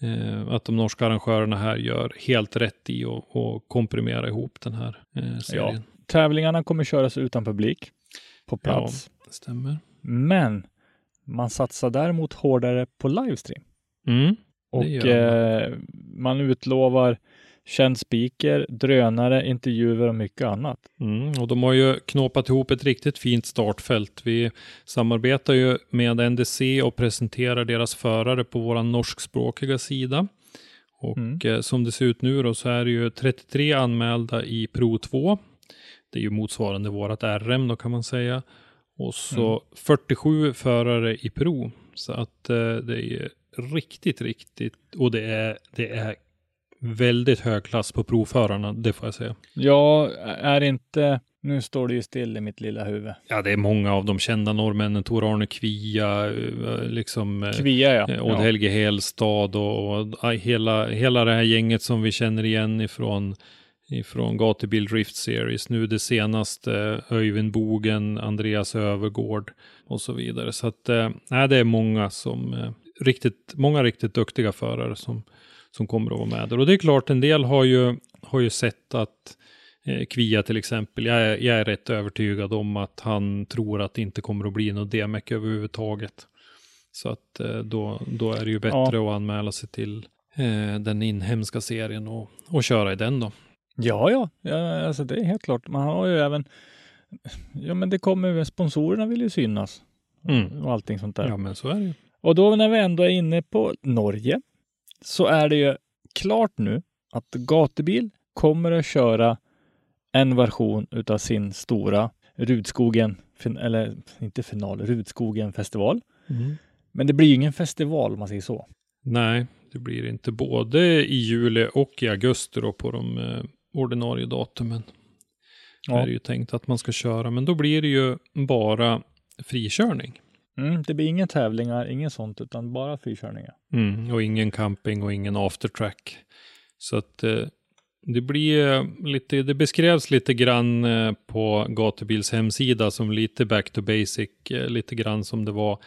eh, att de norska arrangörerna här gör helt rätt i att att komprimera ihop den här eh, serien. Tävlingarna kommer köras utan publik på plats. Ja, stämmer. Men man satsar däremot hårdare på livestream. Mm, Och eh, man utlovar känd speaker, drönare, intervjuer och mycket annat. Mm, och de har ju knåpat ihop ett riktigt fint startfält. Vi samarbetar ju med NDC och presenterar deras förare på vår norskspråkiga sida. Och Mm. eh, som det ser ut nu då så är det ju 33 anmälda i Pro 2. Det är ju motsvarande vårat RM då kan man säga. Och så 47 förare i Pro. Så att eh, det är riktigt, riktigt och det är, det är väldigt hög klass på provförarna, det får jag säga. Jag är inte, nu står det ju still i mitt lilla huvud. Ja, det är många av de kända norrmännen. Tor Arne Kvia, eh, liksom eh, Kvia ja. eh, Odd ja. Helge Helstad och, och hela, hela det här gänget som vi känner igen ifrån ifrån Gatubil Drift Series. Nu det senaste Öyvind Bogen, Andreas Övergård och så vidare. Så att eh, nej, det är många som eh, riktigt, många riktigt duktiga förare som, som kommer att vara med där. Och det är klart, en del har ju, har ju sett att eh, Kvia till exempel, jag är, jag är rätt övertygad om att han tror att det inte kommer att bli något DMEC överhuvudtaget. Så att eh, då, då är det ju bättre att anmäla sig till eh, den inhemska serien och, och köra i den då. Ja, ja, ja, alltså det är helt klart. Man har ju även, ja men det kommer ju, sponsorerna vill ju synas Mm. och allting sånt där. Ja, men så är det ju. Och då när vi ändå är inne på Norge så är det ju klart nu att Gatubil kommer att köra en version utav sin stora Rudskogen, eller inte final, Rudskogen festival. Mm. Men det blir ju ingen festival om man säger så. Nej, det blir inte både i juli och i augusti då på de eh, ordinarie datumen. Ja. Är det ju tänkt att man ska köra, men då blir det ju bara frikörning. Mm, det blir inga tävlingar, inget sånt, utan bara frikörningar. Mm, och ingen camping och ingen aftertrack. Så att eh, det blir eh, lite, det beskrevs lite grann eh, på Gatubils hemsida som lite back to basic, eh, lite grann som det var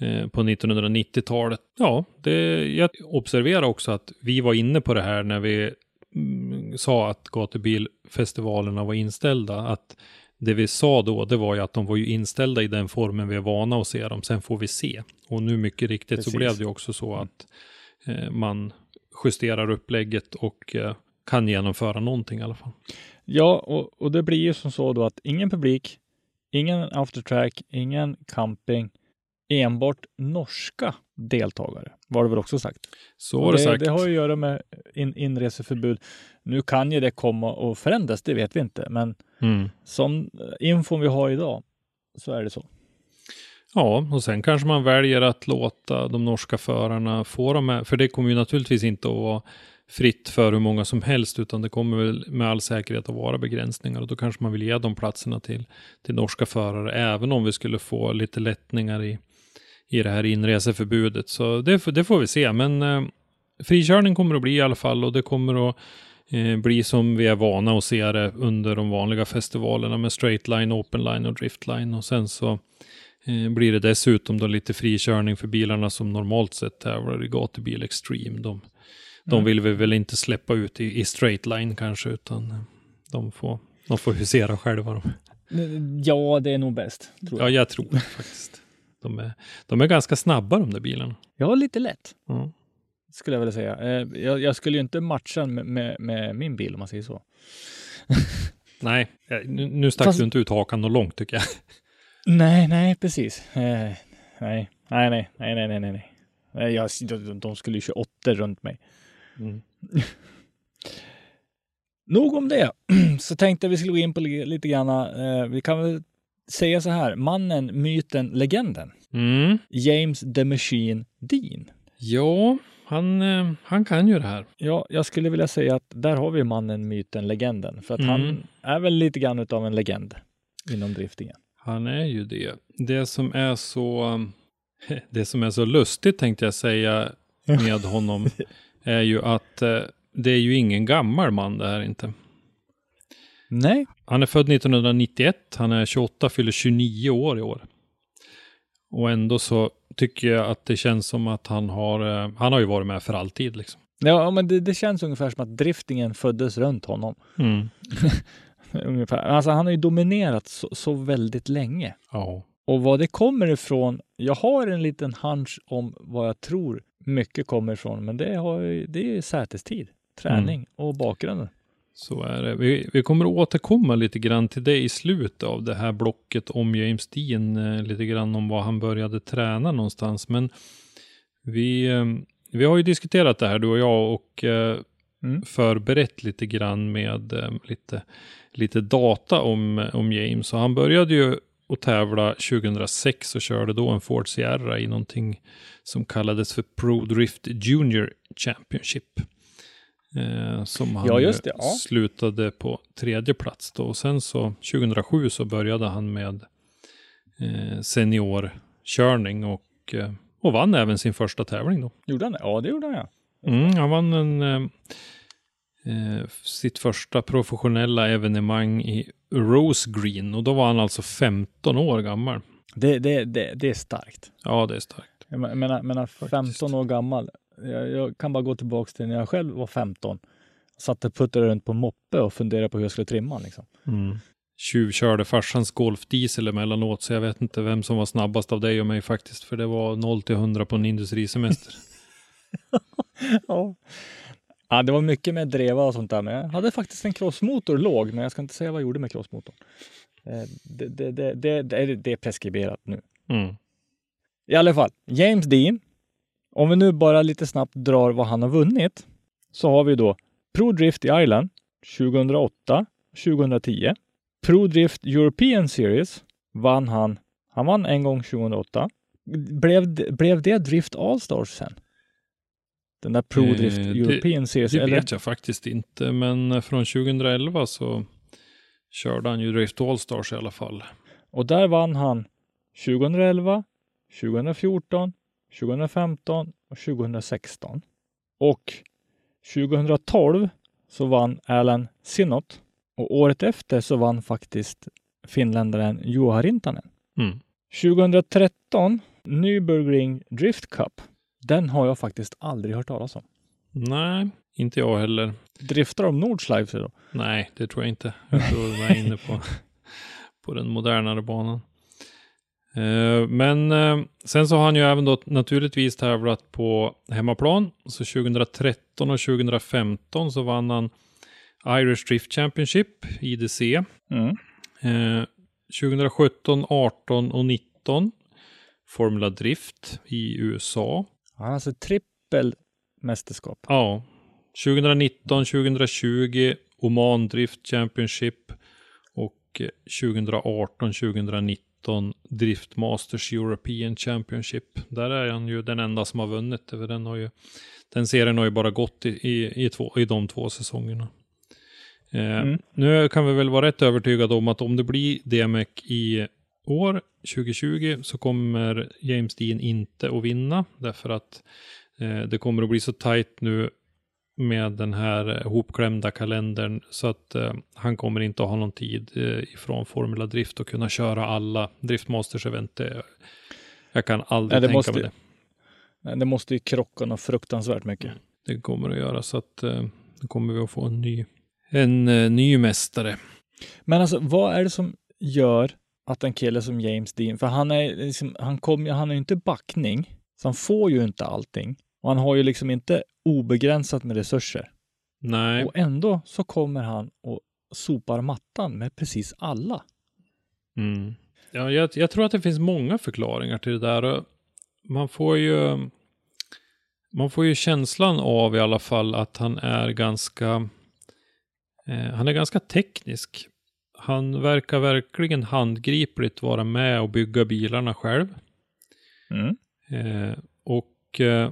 eh, på 1990-talet. Ja, det, jag observerar också att vi var inne på det här när vi sa att gatubilfestivalerna var inställda. Att det vi sa då, det var ju att de var ju inställda i den formen vi är vana att se dem. Sen får vi se. Och nu mycket riktigt Precis. så blev det också så att eh, man justerar upplägget och eh, kan genomföra någonting i alla fall. Ja, och, och det blir ju som så då att ingen publik, ingen aftertrack, ingen camping, enbart norska deltagare var det väl också sagt. Så var det, det, sagt. det har ju att göra med in, inreseförbud. Nu kan ju det komma och förändras, det vet vi inte, men Mm. som infon vi har idag så är det så. Ja, och sen kanske man väljer att låta de norska förarna få dem med, för det kommer ju naturligtvis inte att vara fritt för hur många som helst, utan det kommer väl med all säkerhet att vara begränsningar och då kanske man vill ge de platserna till, till norska förare, även om vi skulle få lite lättningar i, i det här inreseförbudet. Så det, får- det får vi se, men eh, frikörning kommer det bli i alla fall och det kommer att eh, bli som vi är vana att se det under de vanliga festivalerna med straight line, open line och drift line och sen så eh, blir det dessutom då lite frikörning för bilarna som normalt sett tävlar i gatubil extreme. De, de Mm. vill vi väl inte släppa ut i, i straight line kanske, utan de får, de får husera själva. De. Ja, det är nog bäst. Ja, jag. jag tror det faktiskt. De är, de är ganska snabba de där bilarna. Ja, lite lätt. Mm. Skulle jag vilja säga. Eh, jag, jag skulle ju inte matcha med, med, med, min bil om man säger så. [laughs] nej, eh, nu, nu stack Fast... du inte ut hakan och långt tycker jag. [laughs] nej, nej, precis. Eh, nej, nej, nej, nej, nej, nej, nej. nej jag, de, de skulle ju köra åttor runt mig. Mm. [laughs] Nog om det. [clears throat] Så tänkte jag vi skulle gå in på lite grann. Eh, vi kan väl säga så här. Mannen, myten, legenden. Mm. James the Machine Dean. Ja, han, eh, han kan ju det här. Ja, jag skulle vilja säga att där har vi mannen, myten, legenden. För att Mm. han är väl lite grann utav en legend inom driftingen. Han är ju det. Det som är så [laughs] det som är så lustigt tänkte jag säga med honom [laughs] är ju att eh, det är ju ingen gammal man det här inte. Nej. Han är född 1991, han är 28, fyller 29 år i år. Och ändå så tycker jag att det känns som att han har, eh, han har ju varit med för alltid liksom. Ja, men det, det känns ungefär som att driftingen föddes runt honom. Mm. [laughs] ungefär. Alltså han har ju dominerat så, så väldigt länge. Ja. Och vad det kommer ifrån, jag har en liten hunch om vad jag tror mycket kommer ifrån, men det, har, det är sätestid, träning Mm. och bakgrunden. Så är det. Vi, vi kommer att återkomma lite grann till det i slutet av det här blocket om James Dean, eh, lite grann om var han började träna någonstans. Men vi, eh, vi har ju diskuterat det här du och jag och eh, Mm. förberett lite grann med lite, lite data om, om James. Och han började ju att tävla 2006 och körde då en Ford Sierra i någonting som kallades för Pro Drift Junior Championship. Eh, som han Ja, det, ja. slutade på tredje plats då. Och sen så 2007 så började han med eh, seniorkörning och, eh, och vann även sin första tävling då. Gjorde han det? Ja, det gjorde han ja. Mm, han vann en, eh, eh, sitt första professionella evenemang i Rose Green och då var han alltså 15 år gammal. Det, det, det, det är starkt. Ja, det är starkt. Jag men- menar, menar 15 år gammal. Jag, jag kan bara gå tillbaka till när jag själv var 15. Satt och puttade runt på moppe och funderade på hur jag skulle trimma liksom. Tjuvkörde farsans golfdiesel emellanåt, så jag vet inte vem som var snabbast av dig och mig faktiskt, för det var 0 till 100 på en industrisemester. [laughs] ja. ja, det var mycket med dreva och sånt där, men jag hade faktiskt en crossmotor låg, men jag ska inte säga vad jag gjorde med crossmotorn. Eh, Det, det, det, det är preskriberat nu. Mm. I alla fall, James Dean. Om vi nu bara lite snabbt drar vad han har vunnit, så har vi då Pro Drift i Ireland 2008, 2010. Pro Drift European Series vann han. Han vann en gång 2008. Blev, det- blev det Drift Allstars sen? Den där Pro Eh, Drift det- European Series? Det eller? vet jag faktiskt inte, men från 2011 så körde han ju Drift Allstars i alla fall. Och där vann han 2011, 2014, 2015 och 2016. Och 2012 så vann Alan Sinot och året efter så vann faktiskt finländaren Juha Rintanen. Mm. 2013 Nürburgring Drift Cup. Den har jag faktiskt aldrig hört talas om. Nej, inte jag heller. Driftar de Nordschleife då? Nej, det tror jag inte. Jag tror de är inne på, [laughs] på den modernare banan. Eh, Men eh, sen så har han ju även då naturligtvis tävlat på hemmaplan. Så 2013 och 2015 så vann han Irish Drift Championship, IDC. Mm. Eh, 2017, 18 och 19 Formula Drift i USA. Han alltså trippel mästerskap. Ja. 2019, 2020 Oman Drift Championship och eh, 2018, 2019 Drift Masters European Championship. Där är han ju den enda som har vunnit. För den, har ju, den serien har ju bara gått i, i, i, två, i de två säsongerna. Eh, Mm. Nu kan vi väl vara rätt övertygade om att om det blir DMEC i år, 2020, så kommer James Dean inte att vinna. Därför att eh, det kommer att bli så tajt nu med den här hopklämda kalendern så att eh, han kommer inte att ha någon tid eh, ifrån Formula Drift och kunna köra alla Driftmasters event. Det, jag kan aldrig Nej, tänka måste- mig det. Men det måste ju krocka något fruktansvärt mycket. Det kommer att göra så att eh, då kommer vi att få en ny, en eh, ny mästare. Men alltså, vad är det som gör att en kille som James Dean, för han är liksom, han kommer han är ju inte backning, så han får ju inte allting. Och han har ju liksom inte obegränsat med resurser. Nej, Och ändå så kommer han och sopar mattan med precis alla. Mm. Ja, jag, jag tror att det finns många förklaringar till det där. Man får ju man får ju känslan av i alla fall att han är ganska eh, han är ganska teknisk. Han verkar verkligen handgripligt vara med och bygga bilarna själv. Mm. Eh, och eh,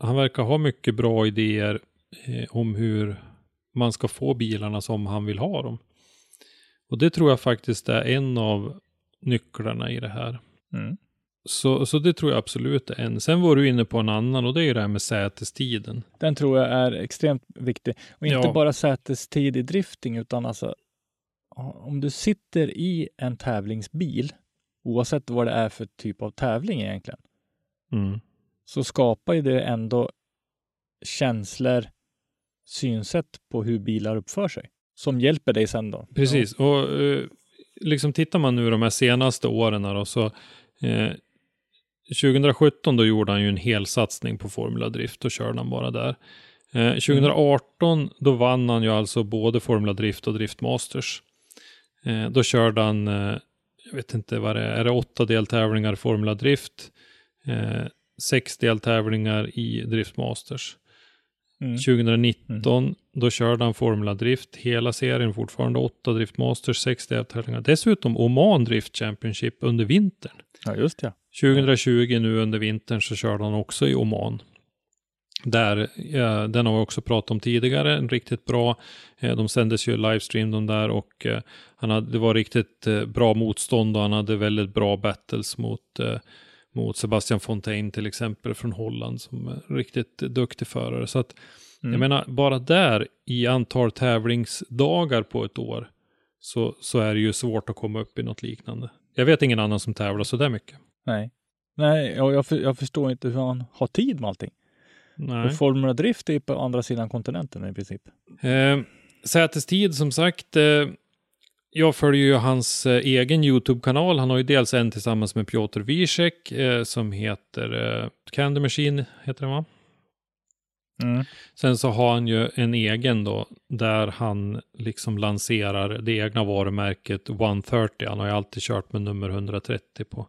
han verkar ha mycket bra idéer eh, om hur man ska få bilarna som han vill ha dem. Och det tror jag faktiskt är en av nycklarna i det här. Mm. så, så det tror jag absolut är en. Sen var du inne på en annan och det är ju det här med sätestiden. Den tror jag är extremt viktig. Och inte Ja. bara sätestid i drifting, utan alltså om du sitter i en tävlingsbil, oavsett vad det är för typ av tävling egentligen, Mm. Så skapar ju det ändå känslor, synsätt på hur bilar uppför sig, som hjälper dig sen då. Precis, och eh, liksom tittar man nu de här senaste åren då, så eh, 2017 då gjorde han ju en hel satsning på Formula Drift och körde han bara där. Eh, 2018 då vann han ju alltså både Formula Drift och Drift Masters. Eh, då körde han, eh, jag vet inte vad det är, är det åtta deltävlingar i Formula Drift, eh, sex deltävlingar i Drift Masters. Mm. 2019, då körde han Formula Drift, hela serien fortfarande, åtta Drift Masters, sex deltävlingar. Dessutom Oman Drift Championship under vintern. Ja, just det. 2020 nu under vintern så körde han också i Oman. Där, ja, den har vi också pratat om tidigare, en riktigt bra. Eh, de sändes ju livestream de där och eh, han hade, det var riktigt eh, bra motstånd och han hade väldigt bra battles mot, eh, mot Sebastian Fontaine till exempel från Holland som är riktigt duktig förare. Så att Mm. jag menar, bara där i antal tävlingsdagar på ett år så, så är det ju svårt att komma upp i något liknande. Jag vet ingen annan som tävlar så där mycket. Nej. Nej, och jag, för, jag förstår inte hur han har tid med allting. Nej. Formula Drift är på andra sidan kontinenten i princip. Eh, sätestid som sagt. Eh, jag följer ju hans eh, egen YouTube-kanal. Han har ju dels en tillsammans med Piotr Wiesek eh, som heter eh, Candy Machine, heter den va? Mm. Sen så har han ju en egen då, där han liksom lanserar det egna varumärket 130. Han har ju alltid kört med nummer 130 på,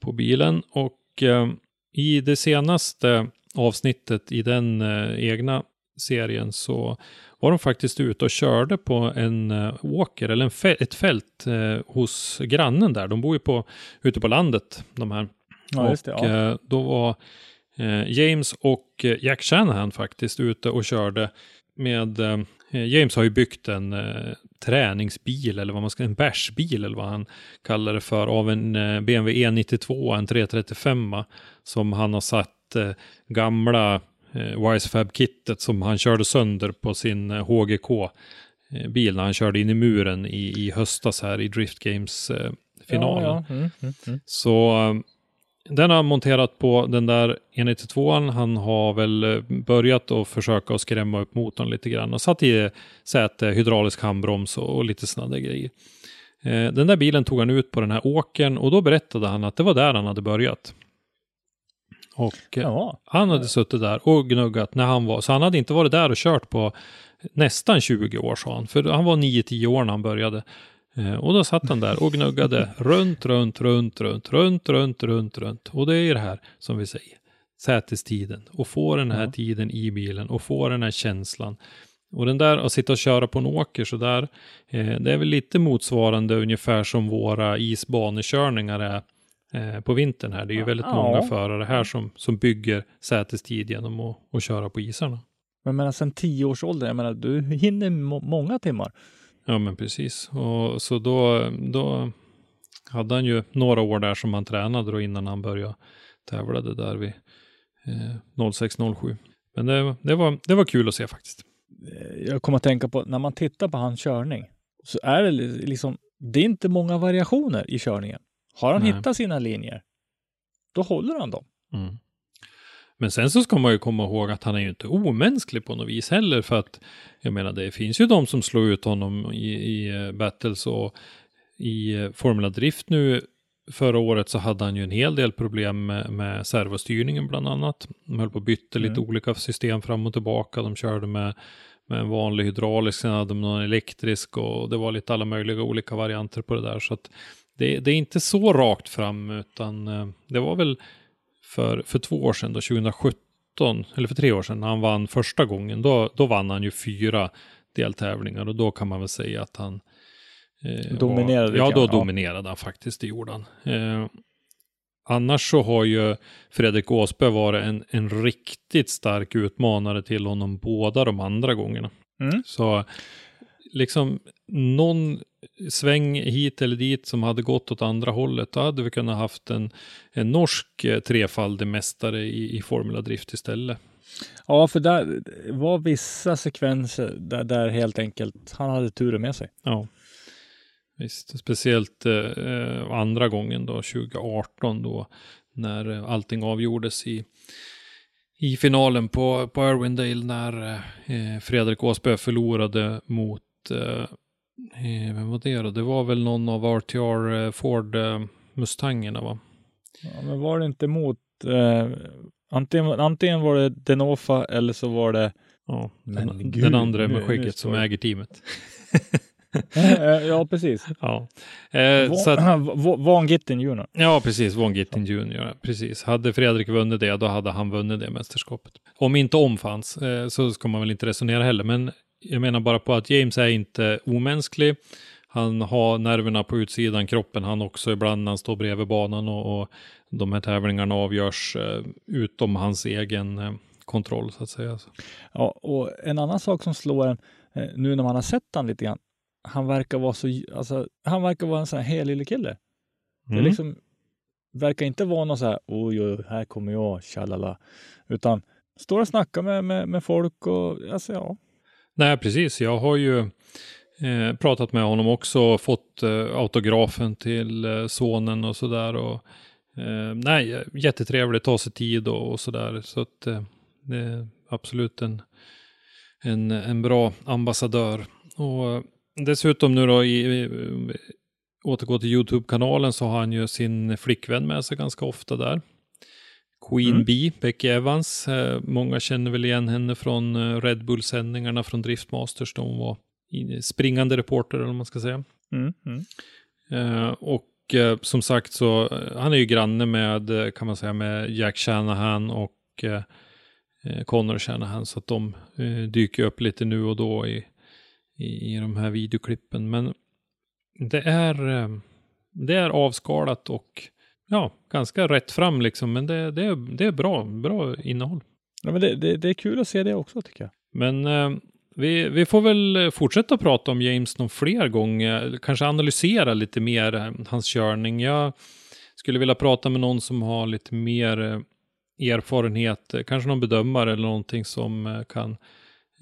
på bilen. Och eh, i det senaste avsnittet i den eh, egna serien så var de faktiskt ute och körde på en eh, åker, eller en fä- ett fält eh, hos grannen där. De bor ju på, ute på landet, de här. Ja, det. och Ja. eh, då var eh, James och Jack Shanahan faktiskt ute och körde med James har ju byggt en träningsbil eller vad man ska, en bärsbil eller vad han kallar det för av en BMW E92, en 335 som han har satt gamla eh, Wisefab-kittet som han körde sönder på sin eh, HGK eh, bil när han körde in i muren i, i höstas här i Drift Games eh, finalen. Ja, ja. Mm, mm, mm. Så eh, den har han monterat på den där E92an. Han har väl eh, börjat att försöka att skrämma upp motorn lite grann och satt i säte, hydraulisk handbroms och, lite sådana där grejer. Eh, Den där bilen tog han ut på den här åkern och då berättade han att det var där han hade börjat. Och eh, Jaha. han hade suttit där och gnuggat när han var, så han hade inte varit där och kört på nästan 20 år sa han, för han var 9-10 år när han började. Eh, Och då satt han där och gnuggade [laughs] runt, runt, runt, runt, runt, runt, runt, runt. Och det är det här som vi säger, sätestiden. Och få den här Ja. tiden i bilen och få den här känslan. Och den där att sitta och köra på en åker så där, eh, det är väl lite motsvarande ungefär som våra isbanekörningar är eh, på vintern här. Det är ju väldigt Ja. många förare här som, som bygger sätestid genom att, att köra på isarna. Men jag menar, sen tio års ålder, jag menar, du hinner må- många timmar. Ja, men precis. Och så då, då hade han ju några år där som han tränade då innan han började tävla det där vid eh, 06-07. Men det, det, var, det var kul att se faktiskt. Eh, Jag kommer att tänka på, när man tittar på hans körning, så är det li- liksom, det är inte många variationer i körningen. Har han Nej. hittat sina linjer, då håller han dem. Mm. Men sen så ska man ju komma ihåg att han är ju inte omänsklig på något vis heller för att jag menar det finns ju de som slår ut honom i, i eh, battles och i eh, Formula Drift nu förra året så hade han ju en hel del problem med, med servostyrningen bland annat. De höll på att bytte lite Mm. olika system fram och tillbaka. De körde med, med en vanlig hydraulisk, sen hade de någon elektrisk och det var lite alla möjliga olika varianter på det där. Så att det, det är inte så rakt fram utan eh, det var väl för, för två år sedan, då, 2017, eller för tre år sedan, när han vann första gången, då, då vann han ju fyra deltävlingar och då kan man väl säga att han eh, Dominerade Var, ja, då ja. dominerade han faktiskt, det gjorde han. Eh, annars så har ju Fredrik Åsberg varit en, en riktigt stark utmanare till honom båda de andra gångerna. Mm. Så liksom någon sväng hit eller dit som hade gått åt andra hållet, då hade vi kunnat haft en, en norsk eh, trefaldig mästare i, i Formula Drift istället. Ja, för där var vissa sekvenser där, där helt enkelt han hade turen med sig. Ja, visst. Speciellt eh, andra gången då, 2018 då, när eh, allting avgjordes i, i finalen på, på Irwindale när eh, Fredrik Åsberg förlorade mot, eh, eh, vem var det då? Det var väl någon av RTR eh, Ford eh, Mustangerna va? Ja, men var det inte mot eh, antingen, antingen var det Denofa eller så var det Ja, den, gud, den andra med skägget som äger teamet. [laughs] Eh, ja, precis. [laughs] Ja, eh, så att, [clears throat] Van, Van Gittin Jr. ja precis. Von Gittin Jr. Precis. Hade Fredrik vunnit det, då hade han vunnit det mästerskapet. Om inte om fanns, eh, så ska man väl inte resonera heller. Men jag menar bara på att James är inte omänsklig. Han har nerverna på utsidan kroppen han också ibland när han står bredvid banan och, och de här tävlingarna avgörs eh, utom hans egen eh, kontroll så att säga. Ja, och en annan sak som slår en eh, nu när man har sett han lite grann. Han verkar vara så, alltså, han verkar vara en sån här helylle kille. Det Mm. liksom verkar inte vara någon så här, oj, oj, här kommer jag, tjalala. Utan står och snackar med, med, med folk och alltså ja. Nej, precis. Jag har ju eh, pratat med honom också och fått eh, autografen till eh, sonen och sådär. Och, eh, nej, jättetrevligt, ta sig tid och, och sådär. Så att eh, det är absolut en, en, en bra ambassadör. Och eh, dessutom nu då, i, i, återgå till YouTube-kanalen så har han ju sin flickvän med sig ganska ofta där. Queen Mm. Bee, Becky Evans. Eh, många känner väl igen henne från eh, Red Bull-sändningarna från Driftmasters. De var springande reporter, eller vad man ska säga. Mm, mm. Eh, och som sagt så, han är ju granne med, kan man säga, med Jack Shanahan och Connor Shanahan. Så att de dyker upp lite nu och då i, i, i de här videoklippen. Men det är, det är avskalat och ja, ganska rätt fram liksom. Men det, det, är, det är bra, bra innehåll. Ja, men det, det, det är kul att se det också tycker jag. Men eh, vi, vi får väl fortsätta prata om James någon fler gånger. Kanske analysera lite mer eh, hans körning. Jag skulle vilja prata med någon som har lite mer eh, erfarenhet. eh, Kanske någon bedömare eller någonting som eh, kan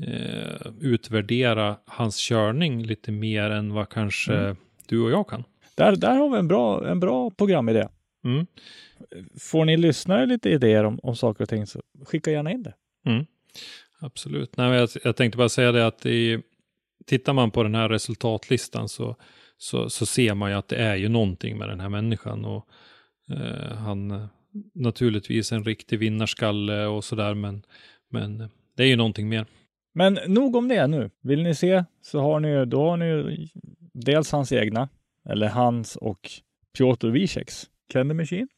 eh, utvärdera hans körning lite mer än vad kanske Mm. du och jag kan. Där, där har vi en bra, en bra programidé. Mm. Får ni lyssnare lite idéer om, om saker och ting så skicka gärna in det. Mm. Absolut. Nej, jag, jag tänkte bara säga det att i, tittar man på den här resultatlistan så, så, så ser man ju att det är ju någonting med den här människan. Och, eh, han naturligtvis en riktig vinnarskalle och sådär, men, men det är ju någonting mer. Men nog om det nu. Vill ni se så har ni då har ni ju dels hans egna, eller hans och Piotr Wiecheks Candy Machine.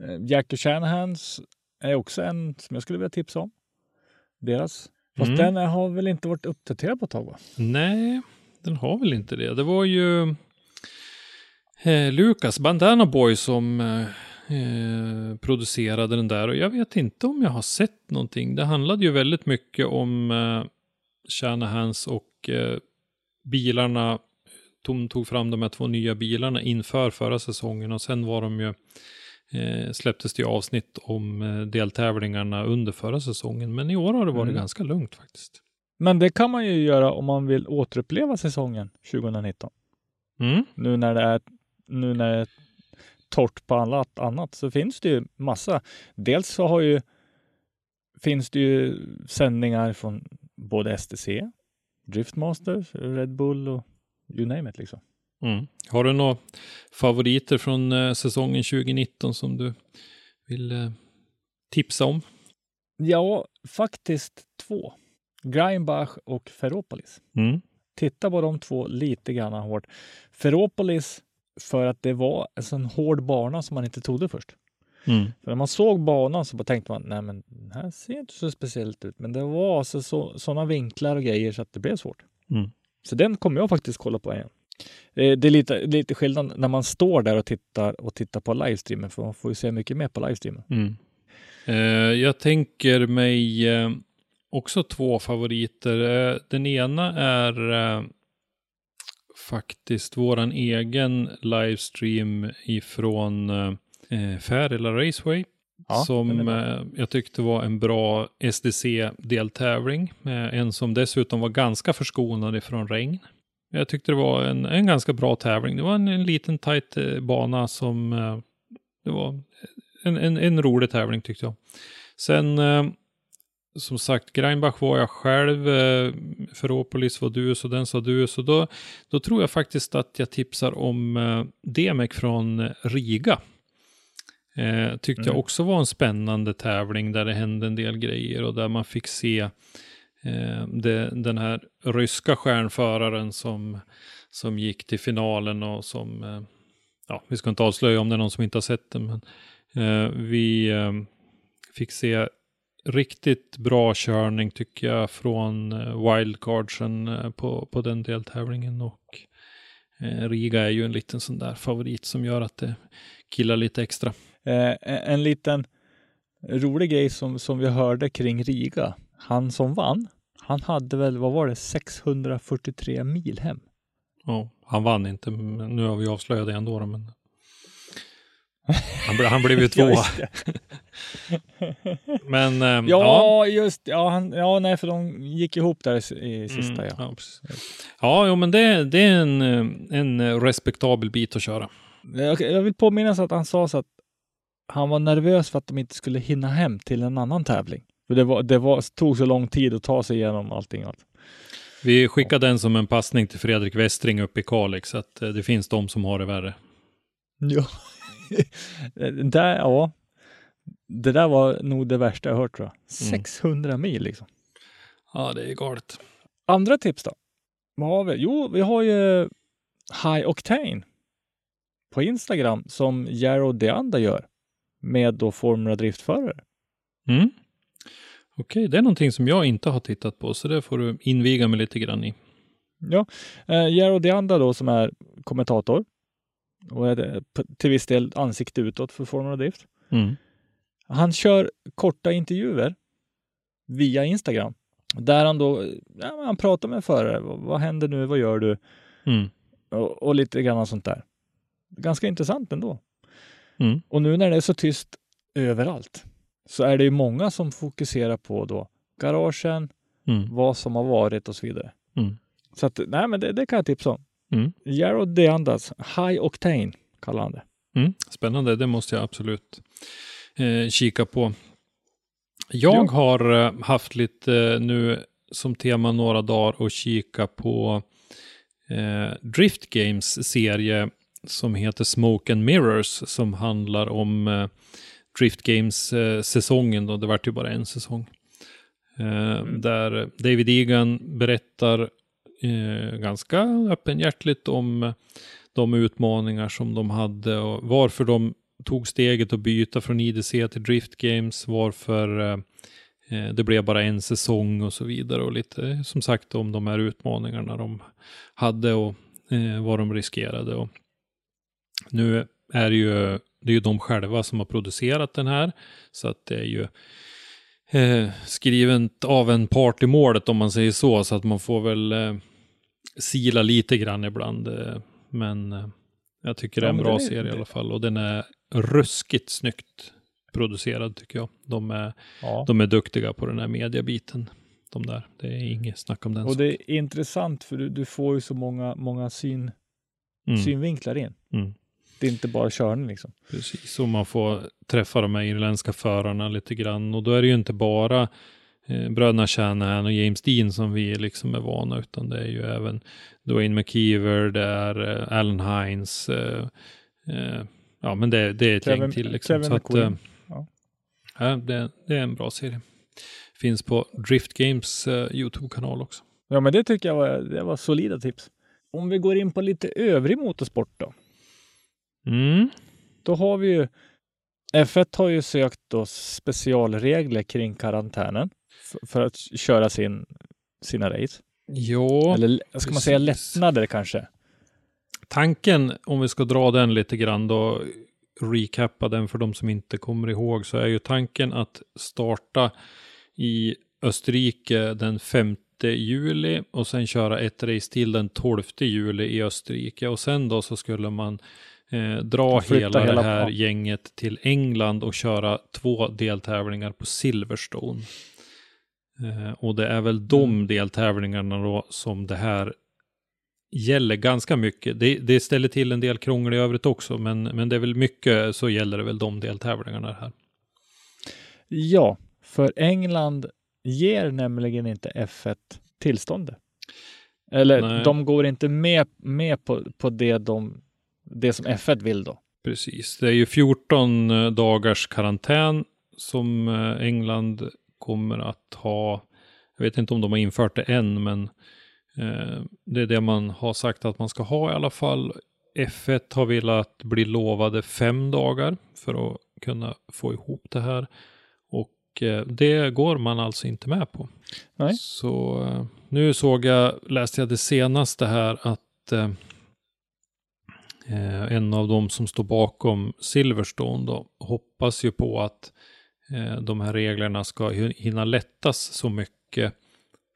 Eh, Jack Shanahans är också en som jag skulle vilja tipsa om. Deras. Fast Mm. den har väl inte varit uppdaterad på ett tag va? Nej, den har väl inte det. Det var ju eh, Lukas Bandana Boy som eh, eh, producerade den där och jag vet inte om jag har sett någonting. Det handlade ju väldigt mycket om eh, Shanahans och eh, bilarna. De tog fram de här två nya bilarna inför förra säsongen och sen var de ju eh, släpptes det avsnitt om eh, deltävlingarna under förra säsongen. Men i år har det varit Mm. ganska lugnt faktiskt. Men det kan man ju göra om man vill återuppleva säsongen 2019. Mm. Nu när det är, nu när det är torrt på annat, annat så finns det ju massa. Dels så har ju, finns det ju sändningar från både STC, Driftmasters, Red Bull och you name it liksom. Mm. Har du några favoriter från eh, säsongen 2019 som du vill eh, tipsa om? Ja, faktiskt två. Greinbach och Ferropolis. Mm. Titta på de två lite grann hårt. Ferropolis för att det var en sån hård bana som man inte trodde först. Mm. För när man såg banan så bara tänkte man, nej men den här ser inte så speciellt ut. Men det var alltså så, sådana vinklar och grejer så att det blev svårt. Mm. Så den kommer jag faktiskt kolla på igen. Eh, det är lite, lite skillnad när man står där och tittar och tittar på livestreamen, för man får ju se mycket mer på livestreamen. Mm. Eh, jag tänker mig eh, också två favoriter. Eh, Den ena är eh, faktiskt våran egen livestream ifrån eh, eh Färila Raceway. Ja, som eh, jag tyckte var en bra SDC-deltävling. Eh, en som dessutom var ganska förskonad ifrån regn. Jag tyckte det var en, en ganska bra tävling. Det var en, en liten tajt eh, bana som... Det var en, en, en rolig tävling tyckte jag. Sen, som sagt, Greinbach var jag själv. Ferropolis var du, så den sa du. Så då, då tror jag faktiskt att jag tipsar om Demek från Riga. Eh, tyckte jag Mm. också var en spännande tävling där det hände en del grejer och där man fick se eh, det, den här ryska stjärnföraren som, som gick till finalen och som, eh, ja, vi ska inte avslöja om det är någon som inte har sett den, men eh, vi eh, fick se riktigt bra körning tycker jag från eh, wildcardsen på, på den deltävlingen och Riga är ju en liten sån där favorit som gör att det killar lite extra. Eh, en liten rolig grej som, som vi hörde kring Riga. Han som vann, han hade väl, vad var det, 643 mil hem. Ja, han vann inte, men nu har vi avslöjat det ändå. då, Men... Han, ble, han blev ju [laughs] tvåa. Ja, just det. [laughs] men eh, Ja, just ja, han, ja, nej, för de gick ihop där i, i sista. Mm, ja. ja, ja jo, men det, det är en, eh, en respektabel bit att köra. Jag, jag vill påminnas att han sa så att han var nervös för att de inte skulle hinna hem till en annan tävling. För det, var, det var, tog så lång tid att ta sig igenom allting. Alltså. Vi skickade den som en passning till Fredrik Westring uppe i Kalix, att eh, det finns de som har det värre. [laughs] Ja. där, ja. Det där var nog det värsta jag hört tror jag. 600 mil liksom. Ja, det är galet. Andra tips då? Vad har vi? Jo, vi har ju High Octane på Instagram som Jaro Deanda gör med då Formula Driftförare. Mm. Okej, det är någonting som jag inte har tittat på, så det får du inviga mig lite grann i. Ja, eh, Jaro Deanda då som är kommentator och är till viss del ansikte utåt för Formula Drift. Mm. Han kör korta intervjuer via Instagram där han då ja, han pratar med förare. Vad, vad händer nu? Vad gör du? Mm. Och, och lite grann sånt där. Ganska intressant ändå. Mm. Och nu när det är så tyst överallt så är det ju många som fokuserar på då garagen, Mm. vad som har varit och så vidare. Mm. Så att, nej men det, det kan jag tipsa om. Mm. Jared Deandas, High Octane kallar han det. Mm. Spännande, det måste jag absolut eh, kika på. Jag Ja. har eh, haft lite eh, nu som tema några dagar att kika på eh, Drift Games serie som heter Smoke and Mirrors som handlar om eh, Drift Games eh, det vart ju bara en säsong. Eh, Där David Egan berättar eh, ganska öppenhjärtligt om de utmaningar som de hade och varför de tog steget att byta från IDC till Drift Games, varför eh, eh, det blev bara en säsong och så vidare och lite som sagt om de här utmaningarna de hade och eh, vad de riskerade. Och nu är det ju, det är ju de själva som har producerat den här så att det är ju eh, skriven av en part i målet om man säger så, så att man får väl eh, sila lite grann ibland. Eh, men eh, jag tycker det är Ja, en bra är- serie i alla fall och den är ruskigt snyggt producerad tycker jag. De är, Ja. de är duktiga på den här mediabiten. De där, det är inget snack om den. Och saken. det är intressant för du, du får ju så många, många syn, Mm. synvinklar in. Mm. Det är inte bara körning liksom. Precis, och man får träffa de här irländska förarna lite grann. Och då är det ju inte bara eh, bröderna Shanahan och James Dean som vi liksom är vana, utan det är ju även Dwayne McKeever, det är eh, Alan Hines, eh, eh, ja men det, det är ett Kevin- gäng till. Liksom. Kevin Så att, eh, Ja. ja, det, det är en bra serie. Finns på Drift Games eh, YouTube-kanal också. Ja, men det tycker jag var, det var solida tips. Om vi går in på lite övrig motorsport då. Mm. Då har vi ju F1 har ju sökt då specialregler kring karantänen för att köra sin, sina race. Ja, Eller ska man säga lättnader kanske? Tanken, om vi ska dra den lite grann då, recappa den för de som inte kommer ihåg, så är ju tanken att starta i Österrike den 5 juli och sen köra ett race till den 12 juli i Österrike. Och sen då så skulle man eh, dra hela, hela- det här ja. gänget till England och köra två deltävlingar på Silverstone. Eh, och det är väl de Mm. deltävlingarna då som det här gäller ganska mycket. Det, det ställer till en del krångel i övrigt också, men, men det är väl mycket så gäller det väl de deltävlingarna här. Ja, för England ger nämligen inte F1 tillståndet. Eller Nej. de går inte med, med på, på det, de, det som F1 vill då. Precis, det är ju 14 eh, dagars karantän som eh, England kommer att ha. Jag vet inte om de har infört det än, men eh, det är det man har sagt att man ska ha i alla fall. F1 har velat bli lovade fem dagar för att kunna få ihop det här. Och det går man alltså inte med på. Nej. Så nu såg jag, läste jag det senaste här att eh, en av dem som står bakom Silverstone då hoppas ju på att eh, de här reglerna ska hin- hinna lättas så mycket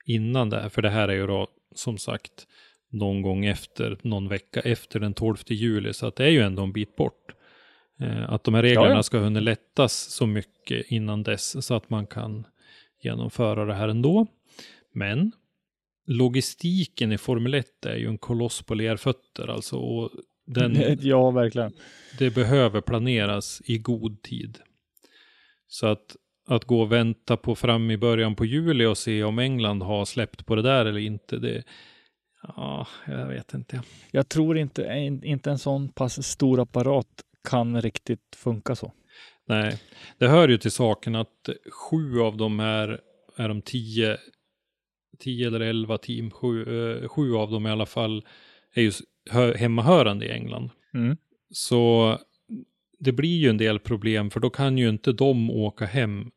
innan det här. För det här är ju då som sagt någon gång efter, någon vecka efter den 12 juli. Så att det är ju ändå en bit bort. Eh, att de här reglerna Ja, ja. ska hinna lättas så mycket innan dess så att man kan genomföra det här ändå. Men logistiken i Formel 1 är ju en koloss på lerfötter alltså. Och den, [laughs] ja, verkligen. det behöver planeras i god tid. Så att, att gå och vänta på fram i början på juli och se om England har släppt på det där eller inte, det, ja, jag vet inte. Jag tror inte, inte en sån pass stor apparat kan riktigt funka så. Nej, det hör ju till saken att sju av de här är de tio, tio eller elva team, sju, eh, sju av dem i alla fall är ju hemmahörande i England. Mm. Så det blir ju en del problem för då kan ju inte de åka hem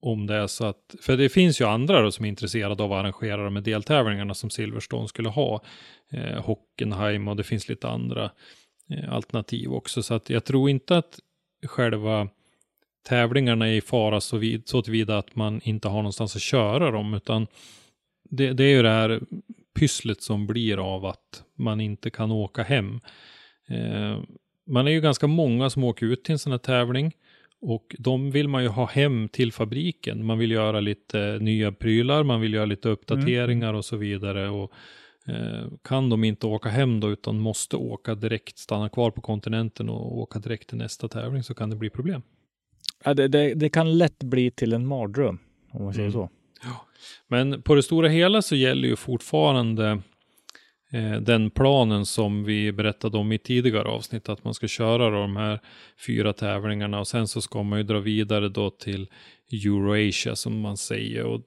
om det är så att, för det finns ju andra då som är intresserade av att arrangera de här deltävlingarna som Silverstone skulle ha. Eh, Hockenheim och det finns lite andra eh, alternativ också. Så att jag tror inte att själva tävlingarna är i fara så, vid, så tillvida att man inte har någonstans att köra dem, utan det, det är ju det här pysslet som blir av att man inte kan åka hem. Eh, man är ju ganska många som åker ut till en sån här tävling och de vill man ju ha hem till fabriken. Man vill göra lite nya prylar, man vill göra lite uppdateringar och så vidare. Och, eh, kan de inte åka hem då utan måste åka direkt, stanna kvar på kontinenten och åka direkt till nästa tävling så kan det bli problem. Ja, det, det, det kan lätt bli till en mardröm, om man säger Mm. så. Men på det stora hela så gäller ju fortfarande eh, den planen som vi berättade om i tidigare avsnitt, att man ska köra de här fyra tävlingarna och sen så ska man ju dra vidare då till Eurasia som man säger och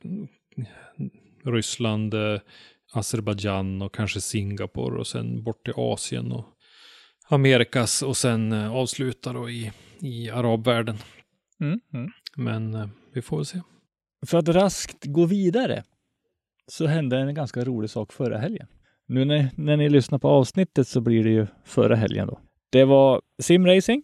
Ryssland, eh, Azerbajdzjan och kanske Singapore och sen bort till Asien och Amerikas och sen eh, avsluta då i, i arabvärlden. Mm. Mm. Men eh, vi får väl se. För att raskt gå vidare så hände en ganska rolig sak förra helgen. Nu när, när ni lyssnar på avsnittet så blir det ju förra helgen då. Det var simracing.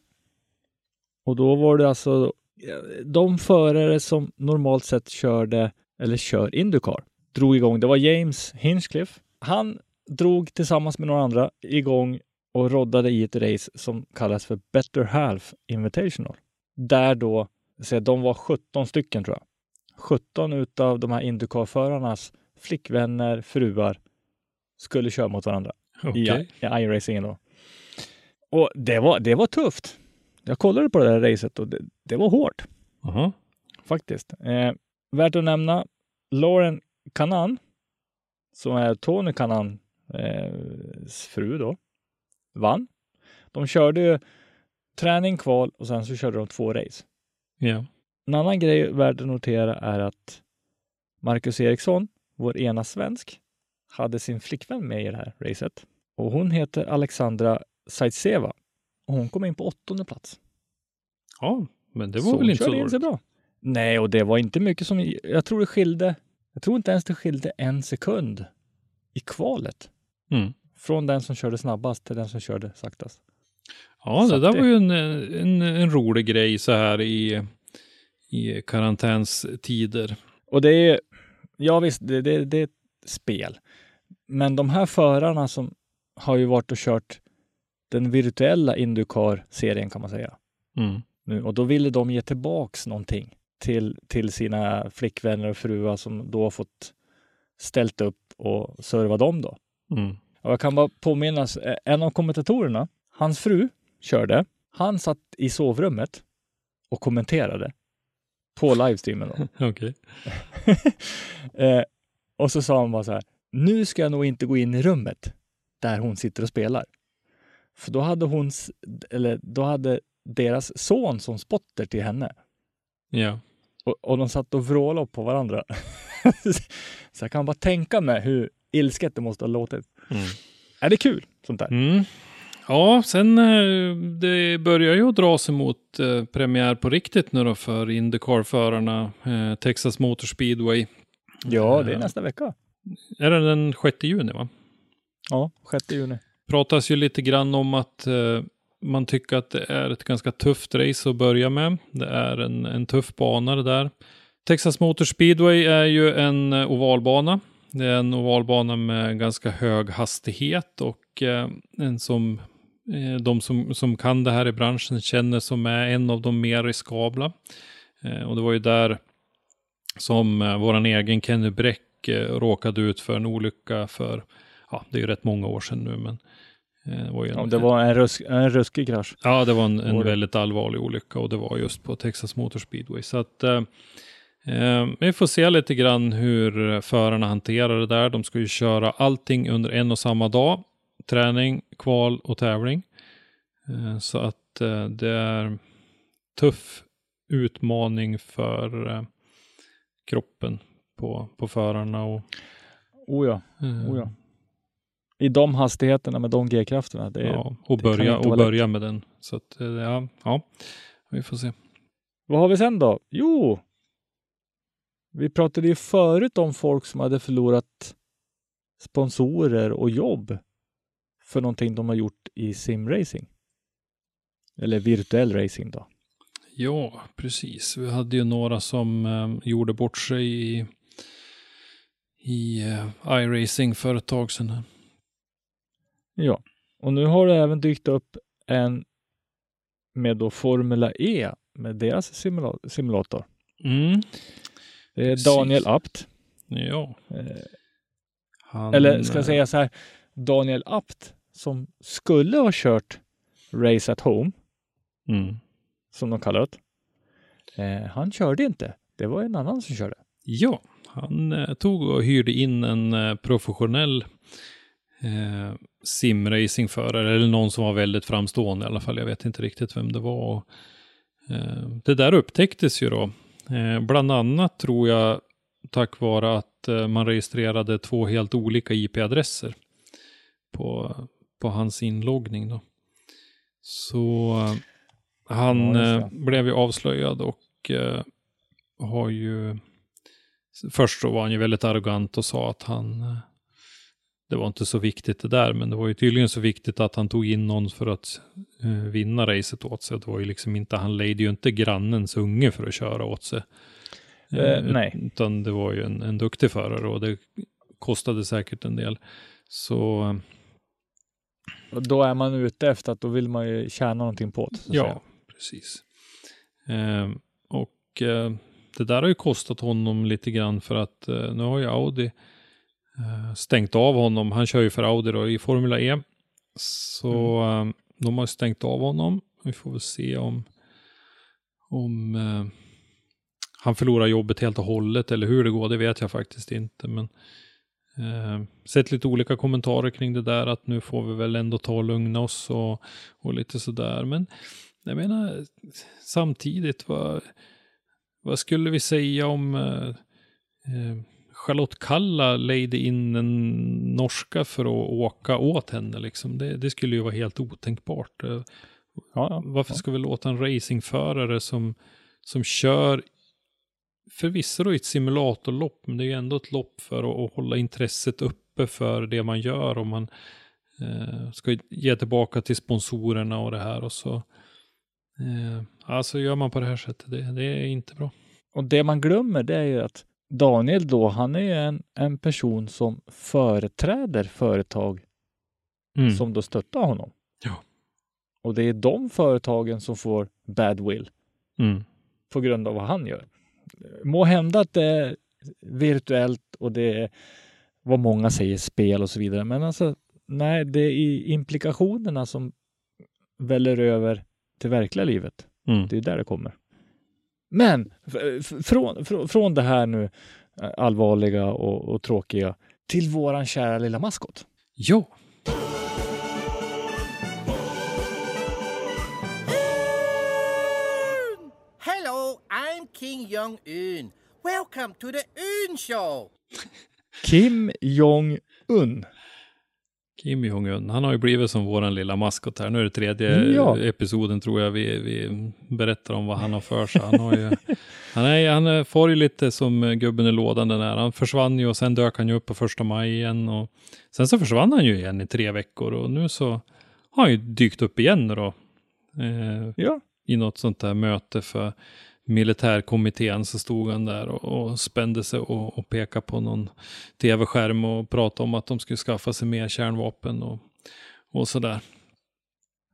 Och då var det alltså eh, de förare som normalt sett körde eller kör Indycar drog igång. Det var James Hinchcliffe. Han drog tillsammans med några andra igång och roddade i ett race som kallas för Better Half Invitational. Där då, så de var 17 stycken tror jag. 17 utav de här Indycar-förarnas flickvänner, fruar skulle köra mot varandra Okej. i, i iRacingen då. Och det var, det var tufft. Jag kollade på det där racet och det, det var hårt Aha. faktiskt. Eh, värt att nämna Lauren Kanan, som är Tony Kanan eh, fru då, vann. De körde ju träning, kval och sen så körde de två race. Ja. En annan grej värd att notera är att Marcus Eriksson, vår ena svensk, hade sin flickvän med i det här racet. Och hon heter Alexandra Zaitseva. Och hon kom in på åttonde plats. Ja, men det var Så väl inte så dåligt. bra. Nej, och det var inte mycket som... Jag tror det skilde... Jag tror inte ens det skilde en sekund i kvalet. Mm. Från den som körde snabbast till den som körde saktast. Ja, Så det där det- var ju en, en, en rolig grej så här i, i karantänstider. Och det är Ja visst, det, det, det är ett spel. Men de här förarna som har ju varit och kört den virtuella Indycar-serien kan man säga. Mm. Nu, och då ville de ge tillbaks någonting till, till sina flickvänner och fruar som då har fått ställt upp och serva dem då. Mm. Och jag kan bara påminnas, eh, en av kommentatorerna, hans fru körde. Han satt i sovrummet och kommenterade på livestreamen. Då. [laughs] Okej. [laughs] eh, och så sa han bara så här, nu ska jag nog inte gå in i rummet där hon sitter och spelar. För då hade hon, eller då hade deras son som spotter till henne. Ja. Och, och de satt och vrålade på varandra. [laughs] så jag kan bara tänka mig hur ilsket det måste ha låtit. Mm. Är det kul sånt där? Mm. Ja, sen eh, det börjar ju dra sig mot eh, premiär på riktigt nu då för Indycar-förarna, eh, Texas Motor Speedway. Ja, det är nästa vecka. Är det den 6 juni va? Ja, 6 juni. pratas ju lite grann om att man tycker att det är ett ganska tufft race att börja med. Det är en, en tuff bana det där. Texas Motor Speedway är ju en ovalbana. Det är en ovalbana med ganska hög hastighet och en som de som, som kan det här i branschen känner som är en av de mer riskabla. Eh, och det var ju där som eh, våran egen Kenny Bräck eh, råkade ut för en olycka för, ja det är ju rätt många år sedan nu men eh, det var en, Ja, det var en, rusk, en ruskig krasch. Ja, det var en, en väldigt allvarlig olycka och det var just på Texas Motor Speedway. Så att eh, eh, vi får se lite grann hur förarna hanterar det där. De ska ju köra allting under en och samma dag. Träning, kval och tävling. Eh, så att eh, det är tuff utmaning för eh, kroppen på, på förarna. Och, Oh ja, oh ja. I de hastigheterna med de G-krafterna. Det ja, och det börja, och börja med den. Så att, ja, ja, vi får se. Vad har vi sen då? Jo, vi pratade ju förut om folk som hade förlorat sponsorer och jobb för någonting de har gjort i simracing. Eller virtuell racing då. Ja, precis. Vi hade ju några som eh, gjorde bort sig i, i eh, iRacing för ett tag sedan. Ja, och nu har det även dykt upp en med då Formula E med deras simula- simulator. Mm. Det är Precis. Daniel Apt. Ja. Eh, Han, Eller ska jag eh, säga så här, Daniel Apt som skulle ha kört Race at Home, Mm. som de kallar det. Eh, han körde inte. Det var en annan som körde. Ja, han eh, tog och hyrde in en eh, professionell eh, simracingförare, eller någon som var väldigt framstående i alla fall. Jag vet inte riktigt vem det var. Eh, det där upptäcktes ju då. Eh, bland annat tror jag tack vare att man registrerade två helt olika IP-adresser på, på hans inloggning. Då. Så eh, han Ja, eh, blev ju avslöjad och eh, har ju Först så var han ju väldigt arrogant och sa att han det var inte så viktigt det där, men det var ju tydligen så viktigt att han tog in någon för att vinna racet åt sig. Det var ju liksom inte, han lejde ju inte grannens unge för att köra åt sig. Eh, nej. Utan det var ju en, en duktig förare och det kostade säkert en del. Så Och då är man ute efter att då vill man ju tjäna någonting på det. Ja, säga. precis. Eh, och eh, det där har ju kostat honom lite grann för att eh, nu har ju Audi eh, stängt av honom. Han kör ju för Audi då i Formula E. Så eh, de har stängt av honom. Vi får väl se om, om eh, han förlorar jobbet helt och hållet eller hur det går. Det vet jag faktiskt inte. Men eh, sett lite olika kommentarer kring det där att nu får vi väl ändå ta och lugna oss och, och lite sådär. Men jag menar samtidigt, vad, vad skulle vi säga om eh, eh, Charlotte Kalla lejde in en norska för att åka åt henne liksom. Det, det skulle ju vara helt otänkbart. Eh, Ja, ja. Varför ska vi låta en racingförare som, som kör förvisso då ett simulatorlopp, men det är ju ändå ett lopp för att, hålla intresset uppe för det man gör och man eh, ska ge tillbaka till sponsorerna och det här och så eh, alltså gör man på det här sättet, det, det är inte bra. Och det man glömmer det är ju att Daniel då, han är ju en, en person som företräder företag Mm. som då stöttar honom. Ja. Och det är de företagen som får badwill Mm. på grund av vad han gör. Må hända att det är virtuellt och det är vad många säger spel och så vidare. Men alltså, nej, det är implikationerna som väller över till verkliga livet. Mm. Det är där det kommer. Men från, från, från det här nu eh, allvarliga och, och tråkiga till våran kära lilla maskot. Ja. I'm King Jong Un. Welcome to the Un Show. Kim Jong-Un. Kim Jong-Un, han har ju blivit som våran lilla maskot här. Nu är det tredje Ja. episoden tror jag vi, vi berättar om vad han har för sig. Han, har ju, han, är, han får ju lite som gubben i lådan den där. Han försvann ju och sen dök han ju upp på första maj igen. Och sen så försvann han ju igen i tre veckor och nu så har han ju dykt upp igen då. Eh, Ja. I något sånt där möte för militärkommittén så stod han där och, och spände sig och, och pekade på någon tv-skärm och pratade om att de skulle skaffa sig mer kärnvapen och, och sådär.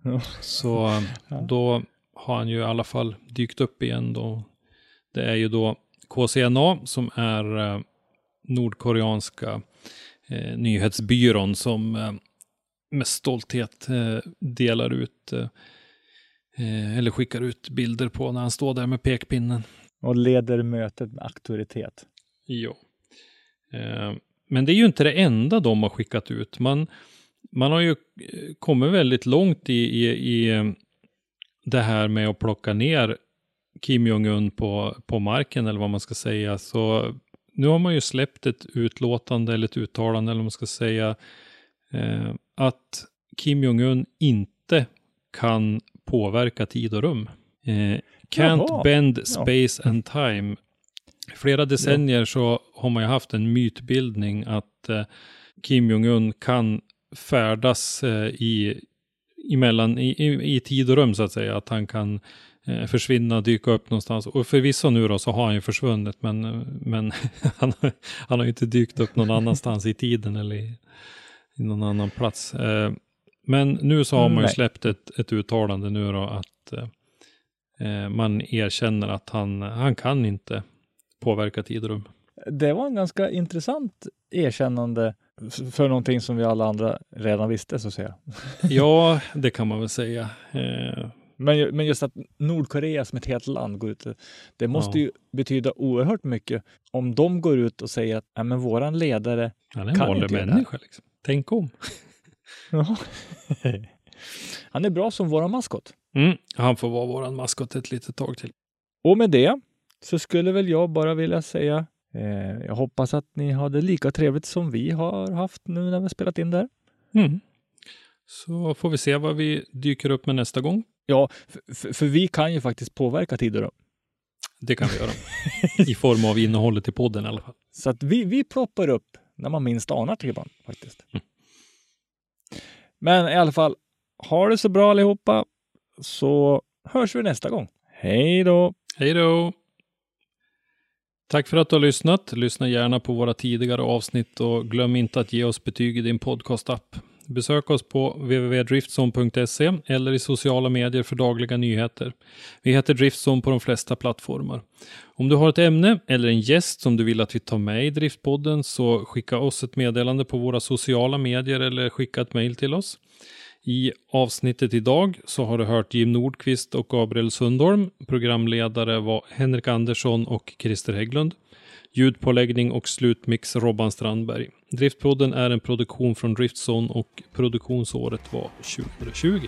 Ja. Så [laughs] eh, då har han ju i alla fall dykt upp igen då. Det är ju då KCNA som är eh, nordkoreanska eh, nyhetsbyrån som eh, med stolthet eh, delar ut eh, eller skickar ut bilder på när han står där med pekpinnen. Och leder mötet med auktoritet. Jo. Eh, men det är ju inte det enda de har skickat ut. Man, man har ju eh, kommit väldigt långt i, i, i det här med att plocka ner Kim Jong-Un på, på marken eller vad man ska säga. Så nu har man ju släppt ett utlåtande eller ett uttalande eller vad man ska säga. Eh, att Kim Jong-Un inte kan påverka tid och rum. Eh, can't Jaha. bend Ja. space and time. Flera decennier så har man ju haft en mytbildning att eh, Kim Jong-Un kan färdas eh, i, emellan, i, i, i tid och rum så att säga. Att han kan eh, försvinna, dyka upp någonstans. Och förvisso nu då så har han ju försvunnit men, eh, men [laughs] han, har- han har ju inte dykt upp någon annanstans i tiden eller i, i någon annan plats. Men nu så har man ju Nej. släppt ett, ett uttalande nu då att eh, man erkänner att han, han kan inte påverka tid och rum. Det var en ganska intressant erkännande för någonting som vi alla andra redan visste så att säga. [laughs] Ja, det kan man väl säga. Eh, Men, men just att Nordkorea som ett helt land går ut, det måste Ja. ju betyda oerhört mycket om de går ut och säger att "Nej, men våran ledare han är en vanlig människa. Liksom. Tänk om. [laughs] Han är bra som våran maskot. Mm, han får vara våran maskot ett litet tag till. Och med det så skulle väl jag bara vilja säga eh, jag hoppas att ni hade lika trevligt som vi har haft nu när vi spelat in där. Mm. Så får vi se vad vi dyker upp med nästa gång. Ja, för, för, vi kan ju faktiskt påverka tider. Då. Det kan vi göra. [laughs] I form av innehållet i podden i alla fall. Så att vi, vi ploppar upp när man minst anar det ibland faktiskt. Men i alla fall, ha det så bra allihopa så hörs vi nästa gång. Hej då! Hej då! Tack för att du har lyssnat. Lyssna gärna på våra tidigare avsnitt och glöm inte att ge oss betyg i din podcastapp. Besök oss på www.driftzone.se eller i sociala medier för dagliga nyheter. Vi heter Driftzone på de flesta plattformar. Om du har ett ämne eller en gäst som du vill att vi tar med i Driftpodden så skicka oss ett meddelande på våra sociala medier eller skicka ett mejl till oss. I avsnittet idag så har du hört Jim Nordqvist och Gabriel Sundholm. Programledare var Henrik Andersson och Christer Hägglund. Ljudpåläggning och slutmix Robban Strandberg. Driftpodden är en produktion från Driftzone och produktionsåret var 2020.